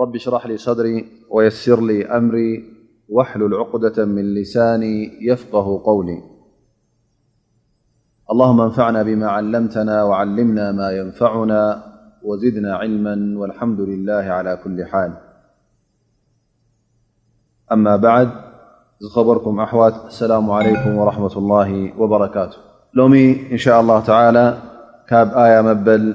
رباشرح لي صدري ويسر لي أمري واحلل عقدة من لساني يفقه قولي اللهم انفعنا بما علمتنا وعلمنا ما ينفعنا وزدنا علما والحمد لله على كل حال أما بعد خبركم أحوت السلام عليكم ورحمة الله وبركاته لومي إن شاء الله تعالى كاب آيا مبل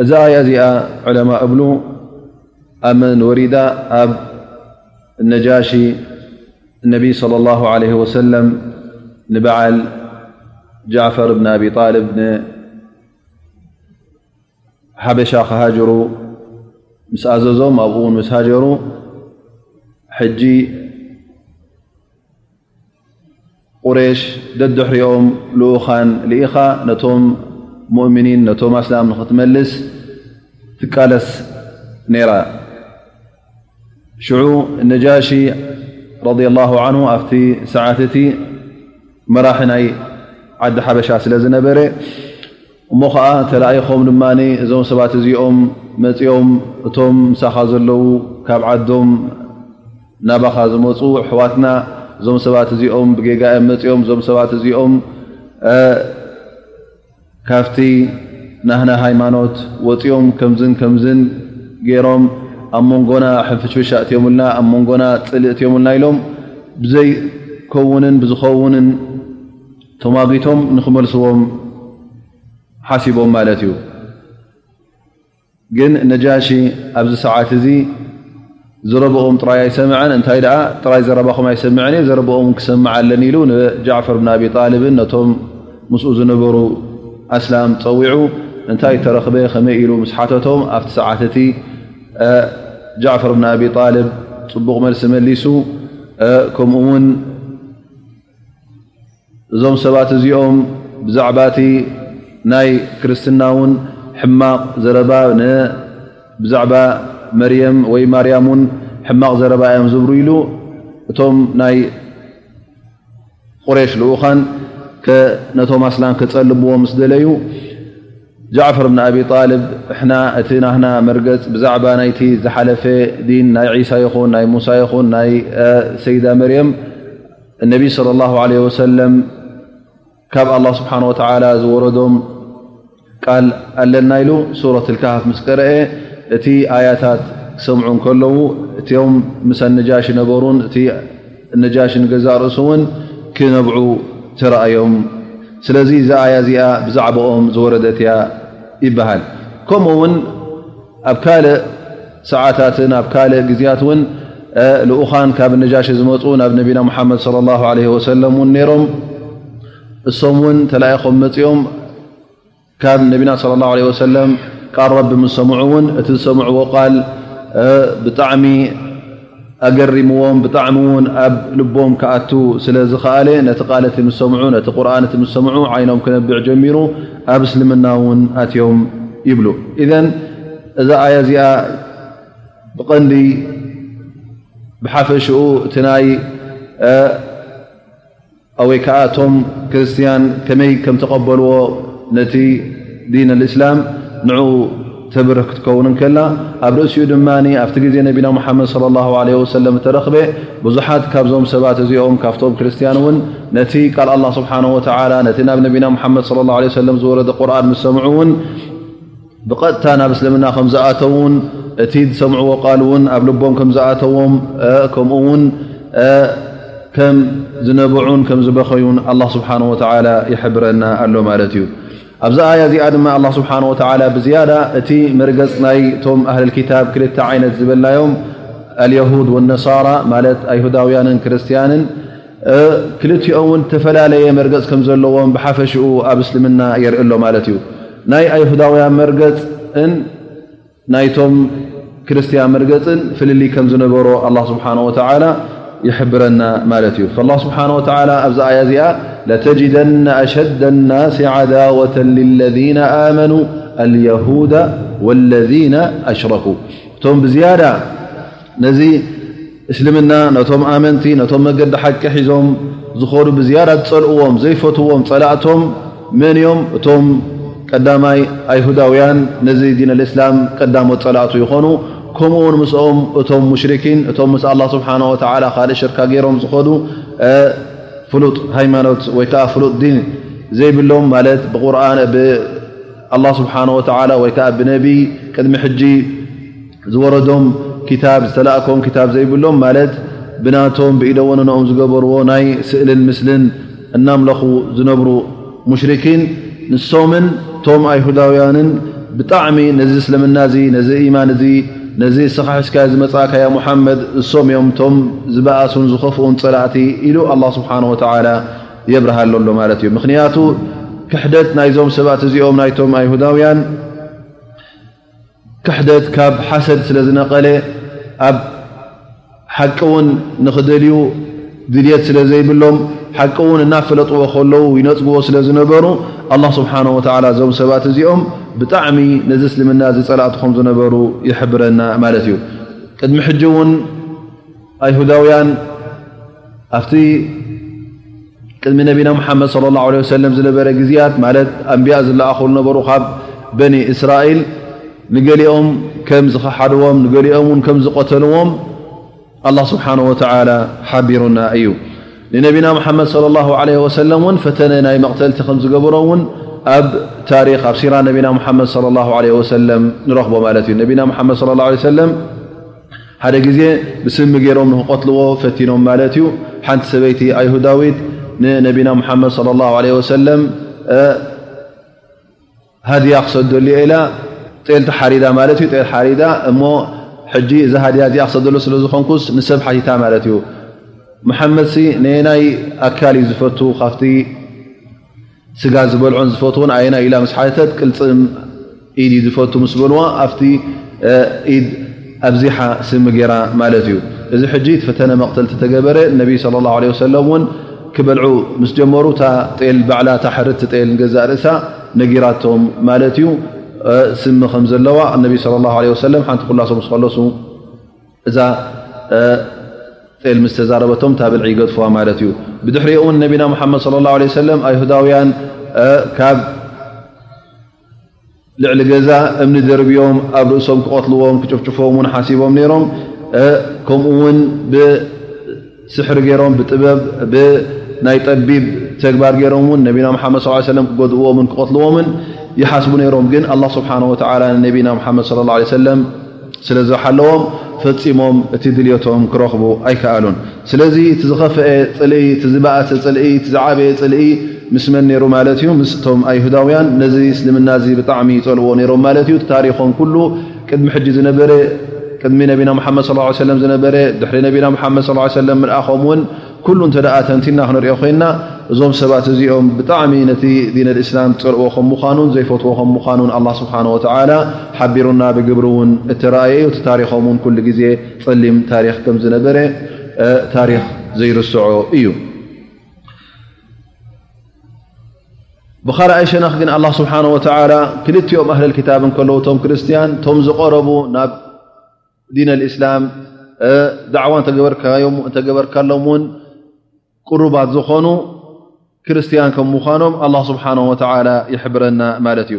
زأ يأزئ علماء أبنو أمن ورد أب النجاشي النبي صلى الله عليه وسلم نبعل جعفر بن أبي طالب نحبشا خهجر مس أززم اقن مس هجر حجي ቁሬሽ ደድሕሪኦም ልኡኻን ልኢኻ ነቶም ሙእምኒን ነቶም ኣስላም ንኽትመልስ ትቃለስ ነይራ። ሽዑ ነጃሺ ረድያ ላሁ ዓንሁ ኣብቲ ሰዓት እቲ መራሒ ናይ ዓዲ ሓበሻ ስለ ዝነበረ እሞ ኸኣ ተላኢኾም ድማ እዞም ሰባት እዚኦም መጺኦም እቶም ምሳኻ ዘለዉ ካብ ዓዶም ናባኻ ዝመጹ ኣሕዋትና እዞም ሰባት እዚኦም ብጌጋ እዮም መጺኦም እዞም ሰባት እዚኦም ካብቲ ናህና ሃይማኖት ወጺኦም ከምዝን ከምዝን ገይሮም ኣብ መንጎና ሕንፍሽፍሽ ኣእትዮምልና ኣብ መንጎና ጽልእ እትዮምልና ኢሎም ብዘይከውንን ብዝኸውንን ተማጒቶም ንክመልስዎም ሓሲቦም ማለት እዩ ግን ነጃሺ ኣብዚ ሰዓት እዚ ዘረብኦም ጥራይ ኣይሰምዐን እንታይ ደኣ ጥራይ ዘረባኹም ኣይሰምዐን እየ ዘረብኦም ክሰምዓ ኣለኒ ኢሉ ንጃዕፈር ብን ኣብ ጣልብን ነቶም ምስኡ ዝነበሩ ኣስላም ፀዊዑ እንታይ ተረኽበ ከመይ ኢሉ ምስ ሓተቶም ኣብቲ ሰዓት እቲ ጃዕፈር ብን ኣብ ጣልብ ፅቡቕ መልሲ መሊሱ ከምኡ ውን እዞም ሰባት እዚኦም ብዛዕባ እቲ ናይ ክርስትና ውን ሕማቕ ዘረባ ብዛዕባ መርየም ወይ ማርያም ን ሕማቕ ዘረባ እዮም ዝብሩ ኢሉ እቶም ናይ ቁሬሽ ልኡኻን ነቶም ኣስላም ከፀልምዎም ምስ ደለዩ ጃዕፈር ብን ኣቢ ጣልብ ንሕና እቲ ናህና መርገፅ ብዛዕባ ናይቲ ዝሓለፈ ዲን ናይ ዒሳ ይኹን ናይ ሙሳ ይኹን ናይ ሰይዳ መርየም እነቢ ስለ ላ ለ ወሰለም ካብ ኣላ ስብሓን ወተዓላ ዝወረዶም ቃል ኣለና ኢሉ ሱረት ልካሃፍ ምስ ቀረአ እቲ ኣያታት ክሰምዑ እንከለዉ እቲኦም ምሰ ነጃሽ ነበሩን ነጃሽ ንገዛእ ርእሱ ውን ክነብዑ ተራእዮም ስለዚ እዛ ኣያ እዚኣ ብዛዕባኦም ዝወረደት እያ ይበሃል ከምኡ ውን ኣብ ካልእ ሰዓታትን ኣብ ካልእ ግዜያት ውን ልኡኻን ካብ ነጃሽ ዝመፁ ናብ ነቢና ሙሓመድ صለ ላه ለ ወሰለም ውን ነይሮም እሶም ውን ተላኢኾም መፅኦም ካብ ነቢና صለ ላه ለ ወሰለም ቃል ረቢ ምስ ሰምዑ እውን እቲ ዝሰምዕዎ ቃል ብጣዕሚ ኣገሪምዎም ብጣዕሚ እውን ኣብ ልቦም ክኣቱ ስለ ዝኸኣለ ነቲ ቃል እቲ ምስ ሰምዑ ነቲ ቁርን እቲ ምስ ሰምዑ ዓይኖም ክነብዕ ጀሚሩ ኣብ እስልምና እውን ኣትዮም ይብሉ እዘን እዛ ኣያ እዚኣ ብቐንዲ ብሓፈሽኡ እቲ ናይ ወይ ከኣ እቶም ክርስትያን ከመይ ከም ተቐበልዎ ነቲ ዲን ኣልእስላም ንኡ ተብርህ ክትከውን ከላ ኣብ ርእሲኡ ድማ ኣብቲ ግዜ ነቢና ሙሓመድ ለ ላ ለ ወሰለም እተረኽበ ብዙሓት ካብዞም ሰባት እዚኦም ካብቶም ክርስትያን እውን ነቲ ቃል ኣላ ስብሓን ወተላ ነቲ ናብ ነቢና ሓመድ ለ ላ ለ ሰለም ዝወረደ ቁርን ምስ ሰምዑ እውን ብቐጥታ ናብ እስልምና ከም ዝኣተዉን እቲ ዝሰምዕዎ ቃል እውን ኣብ ልቦም ከም ዝኣተዎም ከምኡ ውን ከም ዝነብዑን ከም ዝበኸዩን ኣላ ስብሓን ወተላ ይሕብረና ኣሎ ማለት እዩ ኣብዚ ኣያ እዚኣ ድማ ኣላ ስብሓን ወተላ ብዝያዳ እቲ መርገፅ ናይ ቶም ኣህልልክታብ ክልተ ዓይነት ዝበልናዮም ኣልየሁድ ወነሳራ ማለት ኣይሁዳውያንን ክርስትያንን ክልቲኦም ውን ተፈላለየ መርገፅ ከም ዘለዎም ብሓፈሽኡ ኣብ እስልምና የርኢ ኣሎ ማለት እዩ ናይ ኣይሁዳውያን መርገፅን ናይቶም ክርስትያን መርገፅን ፍልልይ ከም ዝነበሮ ኣላ ስብሓን ወተላ ይሕብረና ማለት እዩ ላ ስብሓን ወተላ ኣብዚ ኣያ እዚኣ ለተጅደና ኣሸደ ናስ ዓዳወተ ልለذነ ኣመኑ ኣልየሁዳ ወለذነ ኣሽረኩ እቶም ብዝያዳ ነዚ እስልምና ነቶም ኣመንቲ ነቶም መገዲ ሓቂ ሒዞም ዝኸዱ ብዝያዳ ዝጸልእዎም ዘይፈትዎም ጸላእቶም መን እዮም እቶም ቀዳማይ ኣይሁዳውያን ነዚ ዲን ኣልእስላም ቀዳሞት ጸላእቱ ይኾኑ ከምኡ ውን ምስኦም እቶም ሙሽርኪን እቶም ምስ ኣላ ስብሓን ወተላ ካልእ ሽርካ ገይሮም ዝኸዱ ፍሉጥ ሃይማኖት ወይ ከዓ ፍሉጥ ዲን ዘይብሎም ማለት ብቁርን ብኣላ ስብሓን ወተላ ወይ ከዓ ብነቢይ ቅድሚ ሕጂ ዝወረዶም ክታብ ዝተላእኮም ክታብ ዘይብሎም ማለት ብናቶም ብኢደወነነኦም ዝገበርዎ ናይ ስእልን ምስልን እናምለኹ ዝነብሩ ሙሽሪኪን ንሶምን ቶም ኣይሁዳውያንን ብጣዕሚ ነዚ እስልምና እዚ ነዚ ኢማን እዚ ነዚ እስኻ ሒዝካዮ ዝመጻእካ ያ ሙሓመድ ንሶም እዮም ቶም ዝበኣሱን ዝኸፍኡን ጸላእቲ ኢሉ ኣላህ ስብሓን ወተዓላ የብርሃሎ ኣሎ ማለት እዩ ምክንያቱ ክሕደት ናይዞም ሰባት እዚኦም ናይቶም ኣይሁዳውያን ክሕደት ካብ ሓሰድ ስለ ዝነቐለ ኣብ ሓቂ ውን ንኽደልዩ ድልት ስለ ዘይብሎም ሓቂ ውን እናፈለጥዎ ከለዉ ይነፅግዎ ስለ ዝነበሩ ኣላ ስብሓን ወተላ እዞም ሰባት እዚኦም ብጣዕሚ ነዚ እስልምና ዝፀላእቲ ከም ዝነበሩ ይሕብረና ማለት እዩ ቅድሚ ሕጂ ውን ኣይሁዳውያን ኣብቲ ቅድሚ ነቢና ሙሓመድ صለ ላه ለ ሰለም ዝነበረ ግዜያት ማለት ኣንቢያ ዝለኣኹ ዝነበሩ ካብ በኒ እስራኤል ንገሊኦም ከም ዝኸሓድዎም ንገሊኦም ውን ከም ዝቐተልዎም ኣላ ስብሓን ወተላ ሓቢሩና እዩ ንነቢና ሙሓመድ صለ ላሁ ለ ወሰለም እውን ፈተነ ናይ መቕተልቲ ከም ዝገበሮ እውን ኣብ ታሪክ ኣብ ሲራ ነቢና ሙሓመድ ለ ላ ለ ወሰለም ንረኽቦ ማለት እዩ ነቢና ሓመድ ለ ላ ሰለም ሓደ ግዜ ብስሚ ገይሮም ንክቐትልዎ ፈቲኖም ማለት እዩ። ሓንቲ ሰበይቲ ኣይሁዳዊት ንነቢና ሙሓመድ ለ ላ ለ ወሰለም ሃድያ ክሰደሉ እየ ኢላ ጤል ተሓሪዳ ማለት እዩ ጤል ሓሪዳ እሞ ሕጂ እዛ ሃድያ እዚኣ ክሰደሉ ስለ ዝኾንኩስ ንሰብ ሓቲታ ማለት እዩ። መሓመድሲ ነየናይ ኣካል እዩ ዝፈቱ ካብቲ ስጋ ዝበልዖን ዝፈትዎን ኣየናይ ኢላ ምስ ሓተተት ቅልፅም ኢድ እዩ ዝፈቱ ምስ በልዋ ኣብቲ ኢድ ኣብዚሓ ስሚ ገይራ ማለት እዩ እዚ ሕጂ እቲ ፈተነ መቕተልቲ ተገበረ ነቢ صለ ላه ለ ወሰለም እውን ክበልዑ ምስ ጀመሩ እታ ጤል ባዕላ እታ ሕርድቲ ጤል ንገዛእ ርእሳ ነጊራቶም ማለት እዩ ስሚ ከም ዘለዋ እነቢ صለ ላه ለ ወሰለም ሓንቲ ኩላሶ ምስ ከለሱ እዛ ጤል ምስ ተዛረበቶም እታ ብልዒ ይገድፍዋ ማለት እዩ። ብድሕሪኦ እውን ነቢና ሙሓመድ صለ ላه ለ ሰለም ኣይሁዳውያን ካብ ልዕሊ ገዛ እምኒ ደርብዮም ኣብ ርእሶም ክቐትልዎም ክጭፍጭፍዎም ውን ሓሲቦም ነይሮም ከምኡ ውን ስሕር ገይሮም ብጥበብ ብናይ ጠቢብ ተግባር ገይሮም ውን ነቢና መሓመድ ስ ሰለም ክጎድእዎምን ክቐትልዎምን ይሓስቡ ነይሮም ግን ኣላ ስብሓን ወተላ ንነቢና መሓመድ ስለ ላ ለ ሰለም ስለ ዝሓለዎም ፈፂሞም እቲ ድልዮቶም ክረኽቡ ኣይከኣሉን ስለዚ እቲ ዝኸፍአ ፅልኢ እቲ ዝበእሰ ፅልኢ እቲ ዝዓበየ ፅልኢ ምስ መን ነይሩ ማለት እዩ ምስቶም ኣይሁዳውያን ነዚ እስልምና እዚ ብጣዕሚ ይፀልዎ ነይሮም ማለት እዩ እቲ ታሪኾም ኩሉ ቅድሚ ሕጂ ዝነበረ ቅድሚ ነቢና ሙሓመድ ስ ሰለም ዝነበረ ድሕሪ ነቢና ሙሓመድ ስ ሰለም ምልኣኾም እውን ኩሉ እንተ ተንቲና ክንሪኦ ኮይና እዞም ሰባት እዚኦም ብጣዕሚ ነቲ ዲን ልእስላም ዝፀልእዎ ከም ምዃኑን ዘይፈትዎ ከም ምዃኑን ኣላ ስብሓን ወተዓላ ሓቢሩና ብግብሪ እውን እተረኣየዩ እቲ ታሪኾም እውን ኩሉ ግዜ ፀሊም ታሪክ ከም ዝነበረ ታሪክ ዘይርስዖ እዩ ብኻልኣይ ሸነኽ ግን ኣላ ስብሓን ወተዓላ ክልቲኦም ኣህለል ክታብ እንከለዉ ቶም ክርስትያን ቶም ዝቐረቡ ናብ ዲን ኣልእስላም ዳዕዋ እተገበርካዮም እንተገበርካሎም እውን ቅሩባት ዝኾኑ ክርስትያን ከም ምዃኖም ኣላ ስብሓን ወተዓላ ይሕብረና ማለት እዩ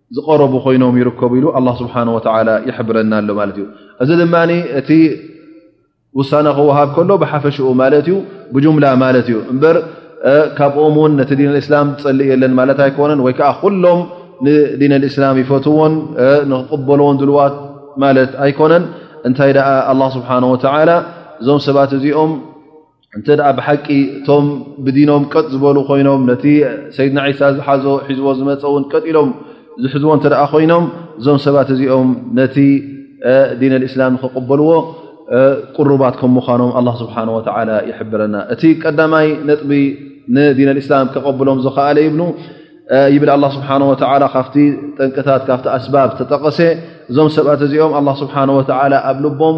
ዝቐረቡ ኮይኖም ይርከቡ ኢሉ ኣላ ስብሓን ወተላ ይሕብረና ኣሎ ማለት እዩ እዚ ድማ እቲ ውሳነ ክወሃብ ከሎ ብሓፈሽኡ ማለት እዩ ብጅምላ ማለት እዩ እምበር ካብኦም ውን ነቲ ዲን እስላም ዝፀልእ የለን ማለት ኣይኮነን ወይ ከዓ ኩሎም ንዲን እስላም ይፈትዎን ንክቕበልዎን ድልዋት ማለት ኣይኮነን እንታይ ደኣ ኣላ ስብሓን ወተላ እዞም ሰባት እዚኦም እንተ ብሓቂ እቶም ብዲኖም ቀጥ ዝበሉ ኮይኖም ነቲ ሰይድና ዒሳ ዝሓዞ ሒዝዎ ዝመፀ እውን ቀጥ ኢሎም ዝሕዝዎ እተ ኮይኖም እዞም ሰባት እዚኦም ነቲ ዲን ኣልእስላም ንክቕበልዎ ቅሩባት ከም ምዃኖም ኣላ ስብሓን ወተላ ይሕብረና እቲ ቀዳማይ ነጥቢ ንዲን ኣልእስላም ከቐብሎም ዝኸኣለ ይብሉ ይብል ኣላ ስብሓን ወተላ ካብቲ ጠንቅታት ካብቲ ኣስባብ ዝተጠቐሰ እዞም ሰባት እዚኦም ኣላ ስብሓን ወተላ ኣብ ልቦም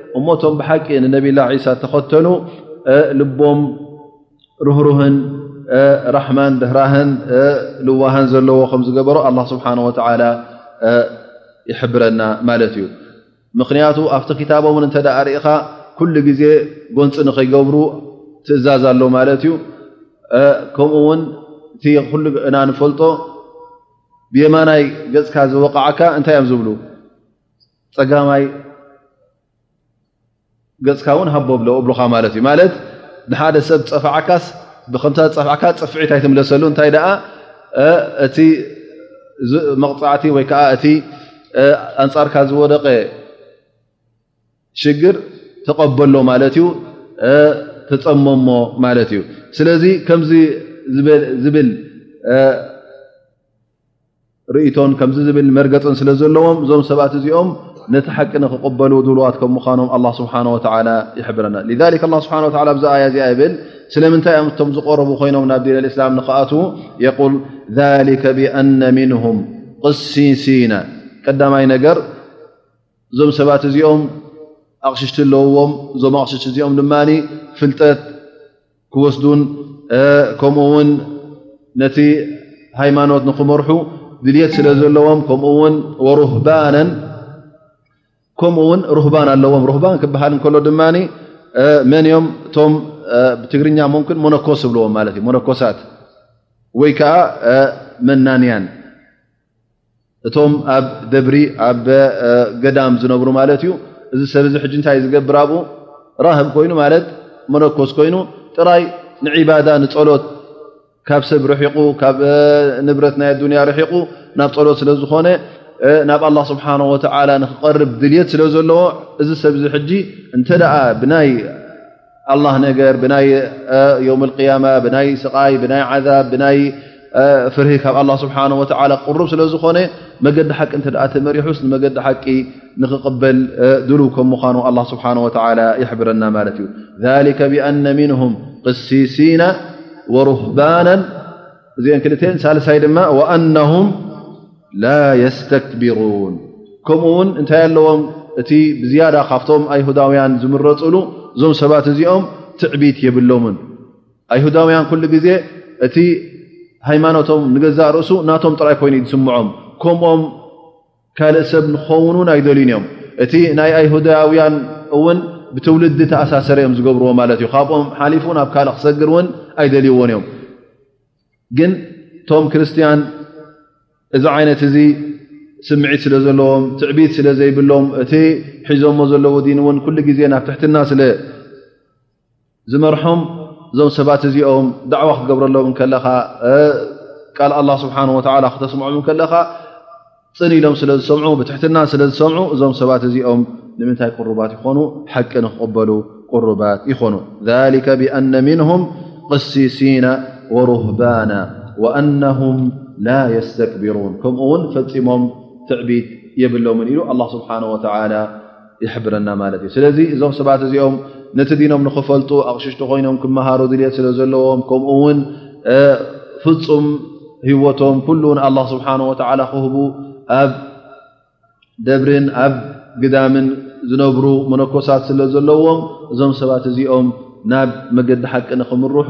እሞቶም ብሓቂ ንነብላ ዒሳ ተኸተሉ ልቦም ርህሩህን ራሕማን ድህራህን ልዋሃን ዘለዎ ከም ዝገበሩ ኣላ ስብሓን ወተላ ይሕብረና ማለት እዩ ምኽንያቱ ኣብቲ ክታቦም ን እንተደኣ ርኢኻ ኩሉ ግዜ ጎንፂ ንኸይገብሩ ትእዛዝ ኣሎ ማለት እዩ ከምኡ ውን እቲ ኩሉ እና ንፈልጦ ብየማናይ ገፅካ ዝወቕዓካ እንታይ እዮም ዝብሉ ፀጋማይ ገፅካ ውን ሃቦ ብለኡብልኻ ማለት እዩ ማለት ንሓደ ሰብ ፀፋዓካስ ብከምታ ዝፀፍዕካ ፅፍዒት ኣይትምለሰሉ እንታይ ደኣ እቲ መቕፃዕቲ ወይ ከዓ እቲ ኣንፃርካ ዝወደቀ ሽግር ተቐበሎ ማለት እዩ ተፀመሞ ማለት እዩ ስለዚ ከምዚ ዝብል ርእቶን ከምዚ ዝብል መርገፅን ስለ ዘለዎም እዞም ሰባት እዚኦም ነቲ ሓቂ ንክቕበሉ ድልዋት ከም ምዃኖም ኣላ ስብሓን ወተላ ይሕብረና ሊክ ኣላ ስብሓ ወ ኣብዚ ኣያ እዚኣ ይብል ስለምንታይ እዮም እቶም ዝቆረቡ ኮይኖም ናብ ዲን ኣልእስላም ንክኣት የቁል ሊከ ብኣነ ምንሁም ቅሲሲና ቀዳማይ ነገር እዞም ሰባት እዚኦም ኣቕሽሽቲ ኣለውዎም እዞም ኣቕሽሽቲ እዚኦም ድማ ፍልጠት ክወስዱን ከምኡ ውን ነቲ ሃይማኖት ንክመርሑ ድልት ስለ ዘለዎም ከምኡውን ሩህባነን ከምኡ ውን ሩህባን ኣለዎም ሩህባን ክበሃል ከሎ ድማ መን እዮም እቶም ብትግርኛ ን ሞነኮስ ዝብልዎም ማለት እዩ ሞነኮሳት ወይ ከዓ መናንያን እቶም ኣብ ደብሪ ኣብ ገዳም ዝነብሩ ማለት እዩ እዚ ሰብ እዚ ሕጂ እንታይ ዝገብር ኣብኡ ራህብ ኮይኑ ማለት መነኮስ ኮይኑ ጥራይ ንዒባዳ ንፀሎት ካብ ሰብ ርሒቑ ካብ ንብረት ናይ ኣዱንያ ርሒቑ ናብ ፀሎት ስለ ዝኾነ ናብ ኣላ ስብሓን ወተዓላ ንክቐርብ ድልት ስለ ዘለዎ እዚ ሰብ እዚ ሕጂ እንተ ደኣ ብናይ ኣላ ነገር ብናይ ዮም ቅያማ ብናይ ስቃይ ብናይ ዓዛብ ብናይ ፍርሂ ካብ ኣላ ስብሓን ወተላ ቅሩብ ስለ ዝኾነ መገዲ ሓቂ እንተ ተመሪሑስ ንመገዲ ሓቂ ንኽቕበል ድሉው ከም ምዃኑ ኣላ ስብሓን ወተላ ይሕብረና ማለት እዩ ሊከ ብኣነ ምንሁም ቅሲሲና ወሩህባናን እዚኤን ክልተኤን ሳልሳይ ድማ ወኣነሁም ላ የስተክብሩን ከምኡ ውን እንታይ ኣለዎም እቲ ብዝያዳ ካብቶም ኣይሁዳውያን ዝምረፅሉ እዞም ሰባት እዚኦም ትዕቢት የብሎምን ኣይሁዳውያን ኩሉ ግዜ እቲ ሃይማኖቶም ንገዛእ ርእሱ ናቶም ጥራይ ኮይኑ ዝስምዖም ከምኦም ካልእ ሰብ ንክኸውን ውን ኣይደልዩን እዮም እቲ ናይ ኣይሁዳውያን እውን ብትውልዲ ተኣሳሰረ እዮም ዝገብርዎ ማለት እዩ ካብኦም ሓሊፉ ናብ ካልእ ክሰግር እውን ኣይደልይዎን እዮም ግን እቶም ክርስትያን እዚ ዓይነት እዚ ስምዒት ስለ ዘለዎም ትዕቢት ስለ ዘይብሎም እቲ ሒዞሞ ዘለዉ ዲን እውን ኩሉ ግዜ ናብ ትሕትና ስለ ዝመርሖም እዞም ሰባት እዚኦም ዳዕዋ ክትገብረሎም ከለኻ ቃል ኣላ ስብሓን ወላ ክተስምዖም ከለኻ ፅን ኢሎም ስለ ዝሰምዑ ብትሕትና ስለ ዝሰምዑ እዞም ሰባት እዚኦም ንምንታይ ቅሩባት ይኾኑ ሓቂ ንክቕበሉ ቅሩባት ይኾኑ ሊከ ብኣነ ምንም ቅሲሲና ወሩህባና ወኣነሁም ላ የስተክብሩን ከምኡ ውን ፈፂሞም ትዕቢት የብሎምን ኢሉ ኣላ ስብሓን ወላ ይሕብረና ማለት እዩ ስለዚ እዞም ሰባት እዚኦም ነቲ ዲኖም ንክፈልጡ ኣቕሽሽቲ ኮይኖም ክመሃሩ ድልት ስለ ዘለዎም ከምኡ ውን ፍፁም ህወቶም ኩሉ ንኣላ ስብሓን ወተላ ክህቡ ኣብ ደብርን ኣብ ግዳምን ዝነብሩ መነኮሳት ስለ ዘለዎም እዞም ሰባት እዚኦም ናብ መገዲ ሓቂ ንክምርሑ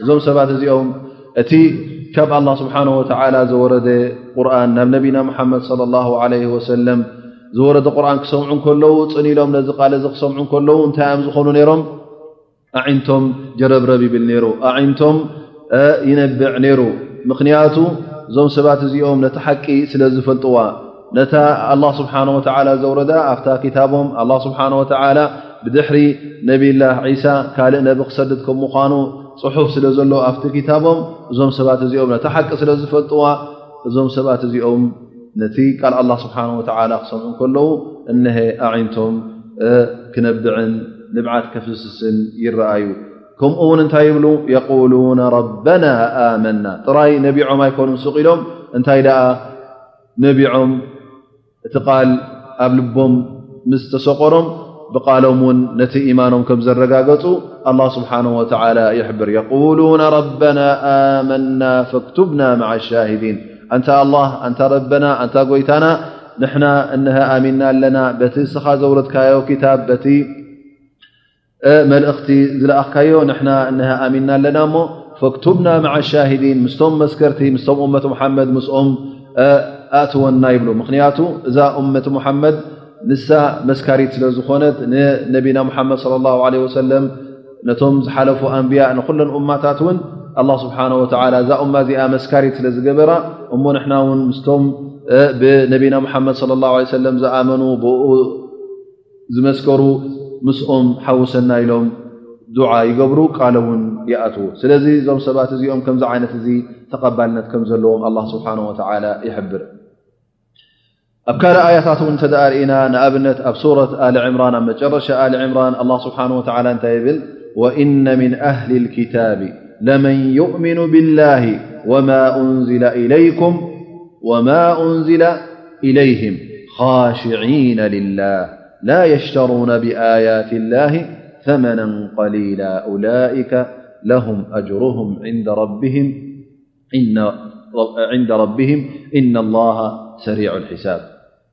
እዞም ሰባት እዚኦም እቲ ካብ ኣላ ስብሓን ወተዓላ ዝወረደ ቁርን ናብ ነቢና ሙሓመድ ለ ላ ለ ወሰለም ዝወረደ ቁርን ክሰምዑ ከለዉ ፅን ኢሎም ነዚ ቃል እዚ ክሰምዑ ከለዉ እንታይ እዮም ዝኾኑ ነይሮም ኣዒንቶም ጀረብረብ ይብል ነይሩ ኣዒንቶም ይነብዕ ነይሩ ምኽንያቱ እዞም ሰባት እዚኦም ነቲ ሓቂ ስለ ዝፈልጥዋ ነታ ኣላ ስብሓን ወተላ ዘውረዳ ኣብታ ክታቦም ኣላ ስብሓን ወተላ ብድሕሪ ነብላ ዒሳ ካልእ ነቢ ክሰድድ ከም ምኳኑ ፅሑፍ ስለ ዘሎ ኣብቲ ክታቦም እዞም ሰባት እዚኦም ነታ ሓቂ ስለ ዝፈልጥዋ እዞም ሰባት እዚኦም ነቲ ቃል ኣላ ስብሓን ወተላ ክሰምዑ ከለዉ እነሀ ኣዒንቶም ክነብዕን ንብዓት ከፍስስን ይረኣዩ ከምኡ እውን እንታይ ይብሉ የቁሉነ ረበና ኣመና ጥራይ ነቢዖም ኣይኮኑን ስቅ ኢሎም እንታይ ደኣ ነቢዖም እቲ ቃል ኣብ ልቦም ምስ ተሰቆሮም ብቃሎም ውን ነቲ ኢማኖም ከም ዘረጋገፁ ኣላ ስብሓን ወተላ ይሕብር የቁሉነ ረበና ኣመና ፈክቱብና ማዓ ሻሂዲን ኣንታ ኣላ ኣንታ ረበና ኣንታ ጎይታና ንሕና እነሀ ኣሚና ኣለና በቲ እስኻ ዘውረድካዮ ክታብ በቲ መልእኽቲ ዝለኣኽካዮ ንሕና እነ ኣሚና ኣለና እሞ ፈክቱብና መዓ ሻሂዲን ምስቶም መስከርቲ ምስቶም እመት ሙሓመድ ምስኦም ኣእትወና ይብሉ ምኽንያቱ እዛ እመት ሙሓመድ ንሳ መስካሪት ስለ ዝኾነት ንነቢና ሙሓመድ صለ ላሁ ለ ወሰለም ነቶም ዝሓለፉ ኣንብያ ንኩለን እማታት እውን ኣላ ስብሓን ወተላ እዛ እማ እዚኣ መስካሪት ስለ ዝገበራ እሞ ንሕና እውን ምስቶም ብነቢና ሙሓመድ ለ ላ ሰለም ዝኣመኑ ብኡ ዝመስከሩ ምስኦም ሓውሰና ኢሎም ዱዓ ይገብሩ ቃል እውን ይኣትዉ ስለዚ እዞም ሰባት እዚኦም ከምዚ ዓይነት እዚ ተቐባልነት ከም ዘለዎም ኣላ ስብሓን ወተላ ይሕብር ኣብ ካልእ ኣያታት እውን እንተ ርእና ንኣብነት ኣብ ሱረት ኣል ዕምራን ኣብ መጨረሻ ኣል ዕምራን ኣላ ስብሓን ወተላ እንታይ ይብል ወእነ ምን ኣህሊ ልክታብ ለመን ዩእምኑ ብላሂ ወማ እንዝላ ኢለይኩም وما أنزل إليهم خاشعين لله لا يشترون بآيات الله ثمنا قليلا أولئك لهم أجرهم عند ربهم إن الله سريع الحساب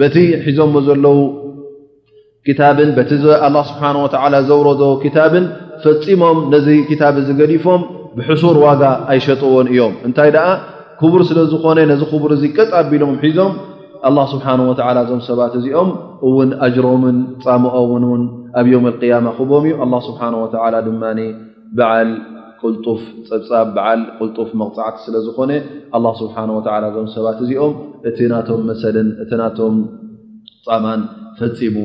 በቲ ሒዞሞ ዘለዉ ክታብን በቲ ኣላ ስብሓን ወተዓላ ዘውረዶ ክታብን ፈፂሞም ነዚ ክታብ እዚ ገዲፎም ብሕሱር ዋጋ ኣይሸጥዎን እዮም እንታይ ደኣ ክቡር ስለ ዝኾነ ነዚ ክቡር እዚ ቀጥ ኣቢሎም ሒዞም ኣላ ስብሓን ወተዓላ እዞም ሰባት እዚኦም እውን ኣጅሮምን ፃምኦምን እውን ኣብ ዮም ልቅያማ ክቦም እዩ ኣላ ስብሓን ወተዓላ ድማ በዓል ቅልጡፍ ጸብጻብ በዓል ቅልጡፍ መቕጻዕቲ ስለ ዝኾነ ኣላ ስብሓን ወተዓላ እዞም ሰባት እዚኦም እቲ ናቶም መሰልን እቲ ናቶም ጻማን ፈጺሙ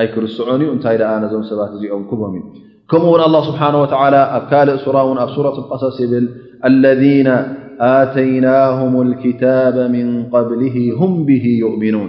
ኣይክርስዖን እዩ እንታይ ደኣ ነዞም ሰባት እዚኦም ክቦም እዩ ከምኡ ውን ኣላ ስብሓን ወተዓላ ኣብ ካልእ ሱራ እውን ኣብ ሱረት ቀሰስ ይብል ኣለذነ ኣተይናሁም ልክታበ ምን ቐብሊ ሁም ብሂ ዩእሚኑን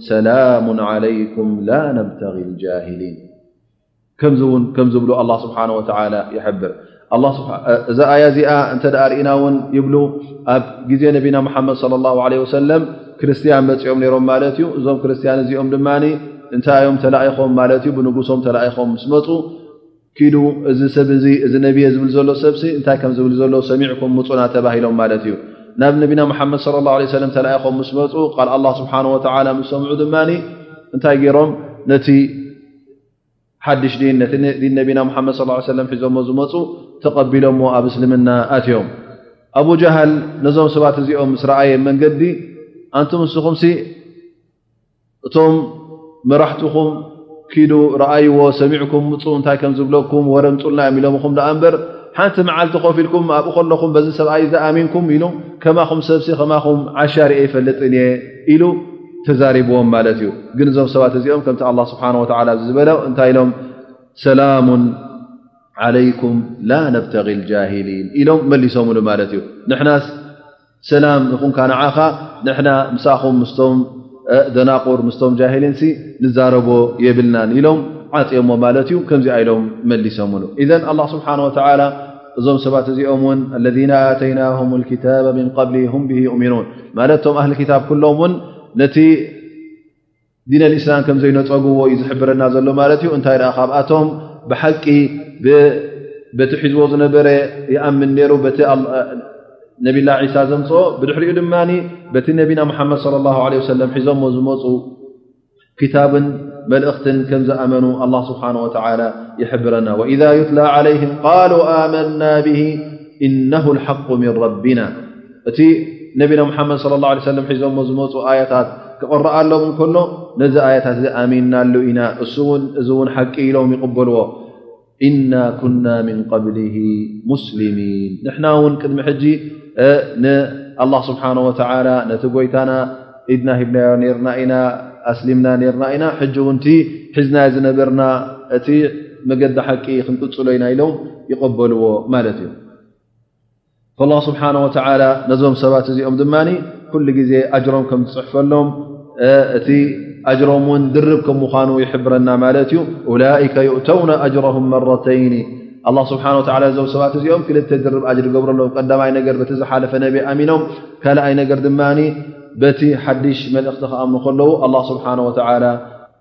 ሰላሙ ዓለይኩም ላ ነብተغ ጃሂሊን ከምዚ ውን ከም ዝብሉ ኣላ ስብሓን ወተላ ይሕብር እዛ ኣያ እዚኣ እንተ ርእና እውን ይብሉ ኣብ ግዜ ነቢና ሙሓመድ ለ ላ ለ ወሰለም ክርስትያን መፂኦም ነይሮም ማለት እዩ እዞም ክርስትያን እዚኦም ድማ እንታይ እዮም ተላኢኾም ማለት እዩ ብንጉሶም ተላኢኾም ምስ መፁ ኪዱ እዚ ሰብ እዚ እዚ ነብየ ዝብል ዘሎ ሰብሲ እንታይ ከም ዝብል ዘሎ ሰሚዕኩም ምፁና ተባሂሎም ማለት እዩ ናብ ነቢና ሙሓመድ ለ ላሁ ለ ሰለም ተላኢኾም ምስ መፁ ቃል ኣላ ስብሓን ወተላ ምስ ሰምዑ ድማ እንታይ ገይሮም ነቲ ሓድሽ ዲን ነቲ ዲን ነቢና ሙሓመድ ስ ሰለም ሒዞሞ ዝመፁ ተቐቢሎሞ ኣብ እስልምና ኣትዮም ኣቡ ጃሃል ነዞም ሰባት እዚኦም ምስ ረኣየ መንገዲ ኣንቱም ንስኹምሲ እቶም መራሕትኹም ኪዱ ረኣይዎ ሰሚዕኩም ምፁ እንታይ ከም ዝብለኩም ወረ ምፁልና እዮም ኢሎምኹም ደኣ እምበር ሓንቲ መዓልቲ ኮፍ ኢልኩም ኣብኡ ከለኹም በዚ ሰብኣይ ዝኣሚንኩም ኢሉ ከማኹም ሰብሲ ከማኹም ዓሻ ርኤ ይፈልጥን እየ ኢሉ ተዛሪብዎም ማለት እዩ ግን እዞም ሰባት እዚኦም ከምቲ ኣላ ስብሓን ወላ ዝበለ እንታይ ኢሎም ሰላሙ ዓለይኩም ላ ነብተቂ ልጃሂሊን ኢሎም መሊሶምሉ ማለት እዩ ንሕናስ ሰላም ይኹንካ ንዓኻ ንሕና ምሳኹም ምስቶም ደናቑር ምስቶም ጃሂሊንሲ ንዛረቦ የብልናን ኢሎም ዓፅዮሞ ማለት እዩ ከምዚኣ ኢሎም መሊሶምሉ ኢዘን ኣላ ስብሓን ወተላ እዞም ሰባት እዚኦም እውን ለذና ኣተይናሁም ልክታብ ምን ቐብሊ ሁም ብሂ ኡሚኑን ማለት እቶም ኣህሊ ክታብ ኩሎም እውን ነቲ ዲን ኣልእስላም ከም ዘይነፀግዎ እዩ ዝሕብረና ዘሎ ማለት እዩ እንታይ ደኣ ካብኣቶም ብሓቂ በቲ ሒዝዎ ዝነበረ ይኣምን ነይሩ በቲ ነብላ ዒሳ ዘምፅኦ ብድሕሪኡ ድማ በቲ ነቢና ሙሓመድ ለ ላ ለ ወሰለም ሒዞሞ ዝመፁ ክታብን መልእኽትን ከም ዝኣመኑ ኣላ ስብሓን ወተላ ይሕብረና ወኢዛ ዩትላ ዓለይህም ቃሉ ኣመና ብሂ እነሁ ልሓቁ ምን ረቢና እቲ ነቢና ሙሓመድ ለ ላ ሰለም ሒዞሞ ዝመፁ ኣያታት ክቕረኣሎም እንከሎ ነዚ ኣያታት እዚ ኣሚንናሉ ኢና እሱውን እዚ እውን ሓቂ ኢሎም ይቕበልዎ እና ኩና ምን ቀብሊ ሙስሊሚን ንሕና እውን ቅድሚ ሕጂ ንኣላ ስብሓን ወተላ ነቲ ጎይታና ኢድና ሂብናዮ ነርና ኢና ኣስሊምና ነርና ኢና ሕጂ እውን ቲ ሒዝናዮ ዝነበርና እቲ መገዲ ሓቂ ክንቅፅሎ ኢና ኢሎም ይቕበልዎ ማለት እዩ ላ ስብሓን ወተላ ነዞም ሰባት እዚኦም ድማ ኩሉ ግዜ ኣጅሮም ከም ዝፅሕፈሎም እቲ ኣጅሮም እውን ድርብ ከም ምዃኑ ይሕብረና ማለት እዩ ላይከ ይእተውና ኣጅሮም መረተይኒ ኣላ ስብሓን ወላ እዞም ሰባት እዚኦም ክልተ ድርብ ኣጅሪ ገብረሎም ቀዳማይ ነገር በቲ ዝሓለፈ ነብ ኣሚኖም ካልኣይ ነገር ድማ በቲ ሓድሽ መልእኽቲ ክኣምኑ ከለዉ ኣላ ስብሓን ወተላ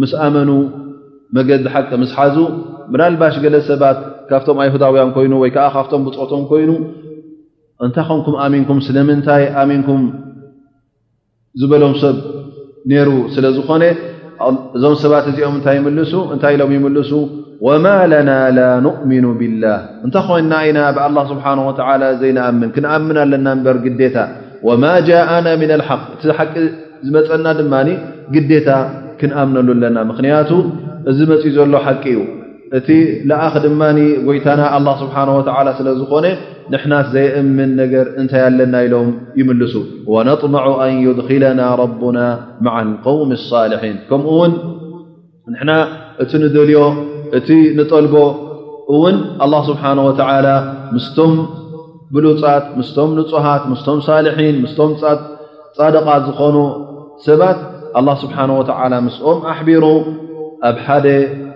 ምስ ኣመኑ መገዲ ሓቂ ምስ ሓዙ ምናልባሽ ገለ ሰባት ካብቶም ኣይሁዳውያን ኮይኑ ወይ ከዓ ካብቶም ብፆቶም ኮይኑ እንታይ ኸንኩም ኣሚንኩም ስለምንታይ ኣሚንኩም ዝበሎም ሰብ ነይሩ ስለ ዝኾነ እዞም ሰባት እዚኦም እንታይ ይምልሱ እንታይ ኢሎም ይምልሱ ወማ ለና ላ ኑእምኑ ብላህ እንታይ ኮይና ኢና ብኣላ ስብሓን ወተላ ዘይንኣምን ክንኣምን ኣለና እበር ግዴታ ወማ ጃእና ምን ልሓቅ እቲ ሓቂ ዝመፀና ድማ ግዴታ ክንኣምነሉ ኣለና ምክንያቱ እዚ መፅኡ ዘሎ ሓቂ እዩ እቲ ለኣኽ ድማ ጎይታና ኣላ ስብሓን ወተላ ስለ ዝኾነ ንሕናስ ዘየእምን ነገር እንታይ ኣለና ኢሎም ይምልሱ ወነጥመዑ ኣን ዩድኪለና ረቡና ማዓ ልቀውሚ ሳልሒን ከምኡ ውን ንሕና እቲ ንደልዮ እቲ ንጠልቦ እውን ኣላ ስብሓን ወተላ ምስቶም ብሉፃት ምስቶም ንፁሃት ምስቶም ሳልሒን ምስቶም ፃደቓት ዝኾኑ ሰባት ኣላ ስብሓን ወተላ ምስኦም ኣሕቢሩ ኣብ ሓደ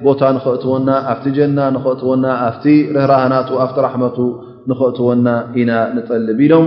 ቦታ ንኸእትወና ኣብቲ ጀና ንኸእትወና ኣብቲ ርህራህናቱ ኣብቲ ራሕመቱ ንኸእትወና ኢና ንጠልብ ኢሎም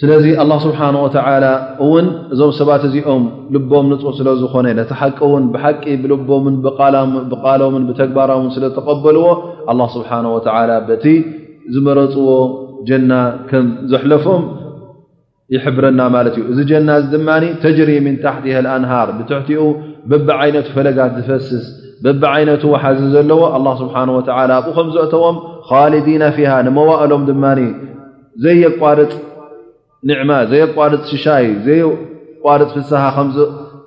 ስለዚ ኣላ ስብሓን ወተላ እውን እዞም ሰባት እዚኦም ልቦም ንፁህ ስለ ዝኾነ ነቲ ሓቂ እውን ብሓቂ ብልቦምን ብቓሎምን ብተግባራምን ስለ ተቐበልዎ ኣላ ስብሓን ወተላ በቲ ዝመረፅዎ ጀና ከም ዘሕለፎም ይሕብረና ማለት እዩ እዚ ጀና እዚ ድማ ተጅሪ ምን ታሕቲ ኣንሃር ብትሕቲኡ በቢ ዓይነቱ ፈለጋት ዝፈስስ በቢ ዓይነቱ ውሓዚ ዘለዎ ኣላ ስብሓን ወተላ ኣብኡ ከም ዘእተዎም ኻሊዲና ፊሃ ንመዋእሎም ድማ ዘየቋርፅ ኒዕማ ዘየቋርፅ ሽሻይ ዘየቋርፅ ፍስሃ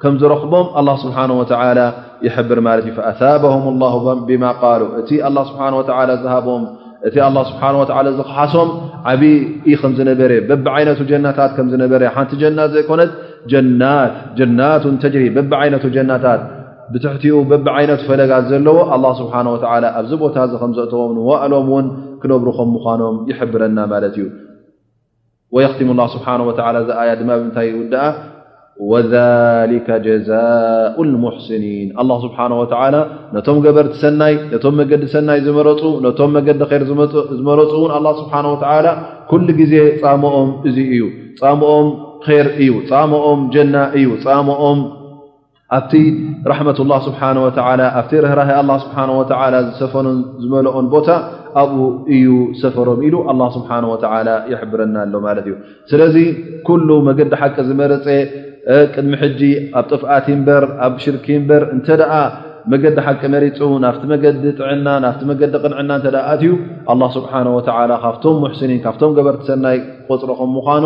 ከም ዝረኽቦም ኣላ ስብሓን ወተላ ይሕብር ማለት እዩ ኣበም ላ ብማ ቃሉ እቲ ኣላ ስብሓን ወተላ ዝሃቦም እቲ ኣላ ስብሓን ወተላ ዝኽሓሶም ዓብይ እ ከም ዝነበረ በብ ዓይነቱ ጀናታት ከም ዝነበረ ሓንቲ ጀናት ዘይኮነት ጀናት ጀናትን ተጅሪ በብ ዓይነቱ ጀናታት ብትሕቲኡ በብዓይነቱ ፈለጋት ዘለዎ ኣላ ስብሓን ወተዓላ ኣብዚ ቦታ እዚ ከም ዘእተዎም ንዋእሎም እውን ክነብሩ ከም ምዃኖም ይሕብረና ማለት እዩ ወየኽትሙ ላ ስብሓን ወተላ እዚ ኣያ ድማ ብምንታይ ይውድኣ ወሊከ ጀዛኡ ልሙሕስኒን ኣላ ስብሓን ወተዓላ ነቶም ገበርቲ ሰናይ ነቶም መገዲ ሰናይ ዝመረፁ ነቶም መገዲ ር ዝመረፁ እውን ኣላ ስብሓን ወተዓላ ኩሉ ግዜ ፃምኦም እዙ እዩ ፃምኦም ር እዩ ፃምኦም ጀና እዩ ፃምኦም ኣብቲ ራሕመት ላ ስብሓን ወላ ኣብቲ ርህራህ ኣላ ስብሓን ወላ ዝሰፈኑን ዝመልኦን ቦታ ኣብኡ እዩ ዝሰፈሮም ኢሉ ኣላ ስብሓን ወላ ይሕብረና ኣሎ ማለት እዩ ስለዚ ኩሉ መገዲ ሓቂ ዝመረፀ ቅድሚ ሕጂ ኣብ ጥፍኣት እምበር ኣብ ሽርኪ እምበር እንተ ደኣ መገዲ ሓቂ መሪፁ ናፍቲ መገዲ ጥዕና ናፍቲ መገዲ ቅንዕና እተ ኣትዩ ኣላ ስብሓን ወላ ካብቶም ሙሕስኒን ካብቶም ገበርቲሰናይ ቆፅሮ ከም ምኳኑ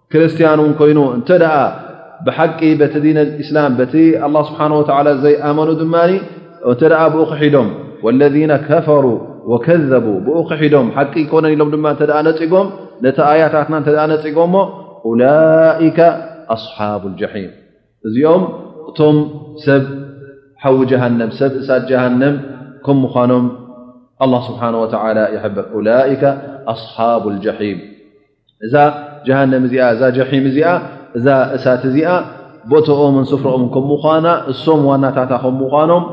ክርስትያን እውን ኮይኑ እንተ ደኣ ብሓቂ በቲ ዲን እስላም በቲ ኣላ ስብሓን ወተላ ዘይኣመኑ ድማ እንተ ደኣ ብኡ ክሒዶም ወለذነ ከፈሩ ወከዘቡ ብኡ ክሒዶም ሓቂ ይኮነን ኢሎም ድማ እተ ነፂጎም ነቲ ኣያታትና እተ ነፂጎምሞ ኡላይከ ኣስሓብ ጃሒም እዚኦም እቶም ሰብ ሓዊ ጀሃንም ሰብ እሳት ጀሃንም ከም ምዃኖም ኣላ ስብሓን ወተላ ይሕብር ኡላይከ ኣስሓብ ጃሒም እዛ ጀሃንም እዚኣ እዛ ጀሒም እዚኣ እዛ እሳት እዚኣ ቦቶኦምን ስፍሮኦም ከም ምዃና እሶም ዋናታታ ከም ምዃኖም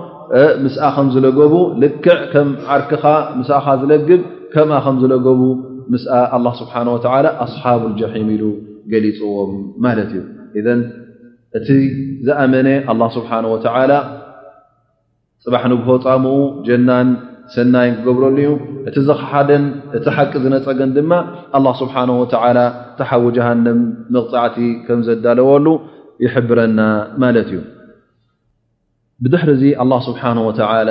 ምስኣ ከም ዝለገቡ ልክዕ ከም ዓርክኻ ምስኻ ዝለግብ ከምኣ ከም ዝለገቡ ምስ ኣላ ስብሓን ወተላ ኣስሓብ ጀሒም ኢሉ ገሊፅዎም ማለት እዩ እዘን እቲ ዝኣመነ ኣላ ስብሓን ወተላ ፅባሕ ንግሆ ፃምኡ ጀናን ሰናይን ክገብረሉ እዩ እቲ ዝኸሓደን እቲ ሓቂ ዝነፀገን ድማ ኣላ ስብሓን ወተላ ተሓዊ ጀሃንም መቕፃዕቲ ከም ዘዳለወሉ ይሕብረና ማለት እዩ ብድሕሪ እዚ ኣላ ስብሓን ወተላ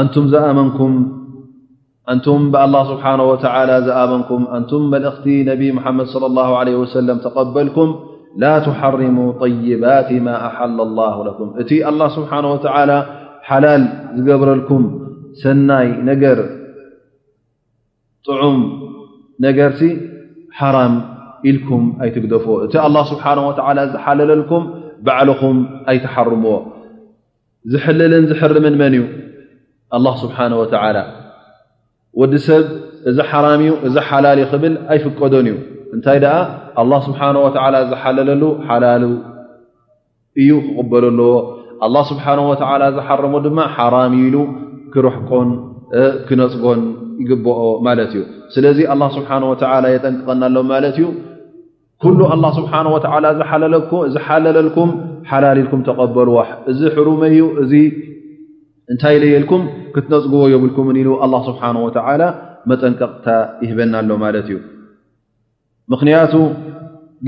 ኣንቱም ዝኣመንኩም ኣንቱም ብኣላህ ስብሓን ወተዓላ ዝኣመንኩም ኣንቱም መልእኽቲ ነቢ ሙሓመድ ለ ላ ለ ወሰለም ተቐበልኩም ላ ትሓርሙ ጠይባት ማ ኣሓላ ላሁ ለኩም እቲ ኣላ ስብሓን ወተዓላ ሓላል ዝገብረልኩም ሰናይ ነገር ጥዑም ነገርሲ ሓራም ኢልኩም ኣይትግደፍዎ እቲ ኣላ ስብሓን ወተዓላ ዝሓለለልኩም ባዕልኹም ኣይትሓርምዎ ዝሕልልን ዝሕርምን መን እዩ ኣላህ ስብሓን ወተዓላ ወዲ ሰብ እዚ ሓራም እዩ እዚ ሓላል ዩ ክብል ኣይፍቀዶን እዩ እንታይ ደኣ ኣላ ስብሓን ወተዓላ ዝሓለለሉ ሓላሉ እዩ ክቕበሎ ኣለዎ ኣላ ስብሓን ወተዓላ ዝሓረሙ ድማ ሓራም ኢሉ ክርሕቆን ክነፅጎን ይግብኦ ማለት እዩ ስለዚ ኣላ ስብሓን ወተዓላ የጠንቅቐና ኣሎ ማለት እዩ ኩሉ ኣላህ ስብሓን ወተዓላ ዝሓለለልኩም ሓላል ኢልኩም ተቐበልዋ እዚ ሕሩመይ እዩ እዚ እንታይ ለየልኩም ክትነፅግቦ የብልኩምን ኢሉ ኣላ ስብሓን ወተዓላ መጠንቀቕታ ይህበና ኣሎ ማለት እዩ ምኽንያቱ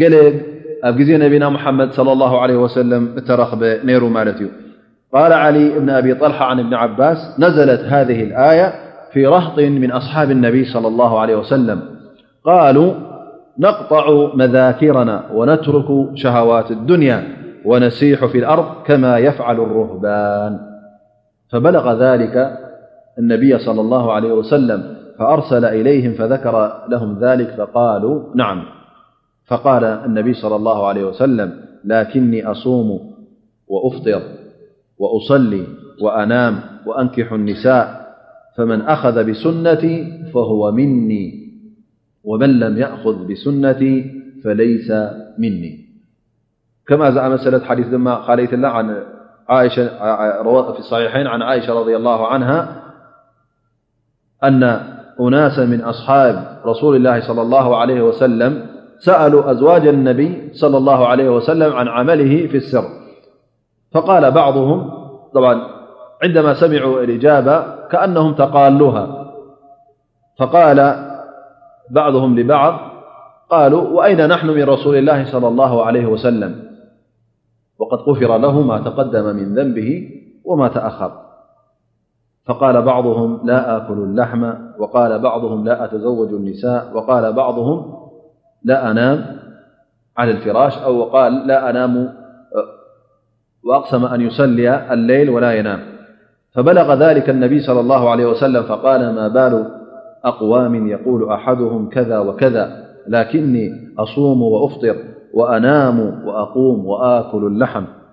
ገለ ኣብ ግዜ ነቢና ሙሓመድ ለ ላ ለ ወሰለም እተረኽበ ነይሩ ማለት እዩ ቃል ዓሊ እብኒ ኣብ ጠልሓ ዓን እብኒ ዓባስ ነዘለት ሃ ኣያ ፊ ራህጢን ምን ኣስሓብ ነቢይ ለ ላ ለ ወሰለም قالوا نقطع مذاكرنا ونترك شهوات الدنيا ونسيح في الأرض كما يفعل الرهبان فبلغ ذلك النبي - صلى الله عليه وسلم فأرسل إليهم فذكر لهم ذلك فقالو نعم فقال النبي صلى الله عليه وسلم - لكني أصوم وأفطر وأصلي وأنام وأنكح النساء فمن أخذ بسنتي فهو مني ومن لم يأخذ بسنتي فليس مني كما مثلة حديث م قالفي الصحيحين - عن عائشة-رضي الله عنها أن أناسا من أصحاب رسول الله صلى الله عليه وسلم سألوا أزواج النبي صلى الله عليه وسلم - عن عمله في السر فقال بعضهم طبعا عندما سمعوا الإجابا كأنهم تقالوها فقال بعضهم لبعض قالوا وأين نحن من رسول الله صلى الله عليه وسلم وقد غفر له ما تقدم من ذنبه وما تأخر فقال بعضهم لا آكل اللحم وقال بعضهم لا أتزوج النساء وقال بعضهم لا أنام على الفراش أو قال لا أنامو وأقسم أن يصلي الليل ولا ينام فبلغ ذلك النبي صلى الله عليه وسلم فقال ما بال أقوام يقول أحدهم كذا وكذا لكني أصوم وأفطر وأنام وأقوم وآكل اللحم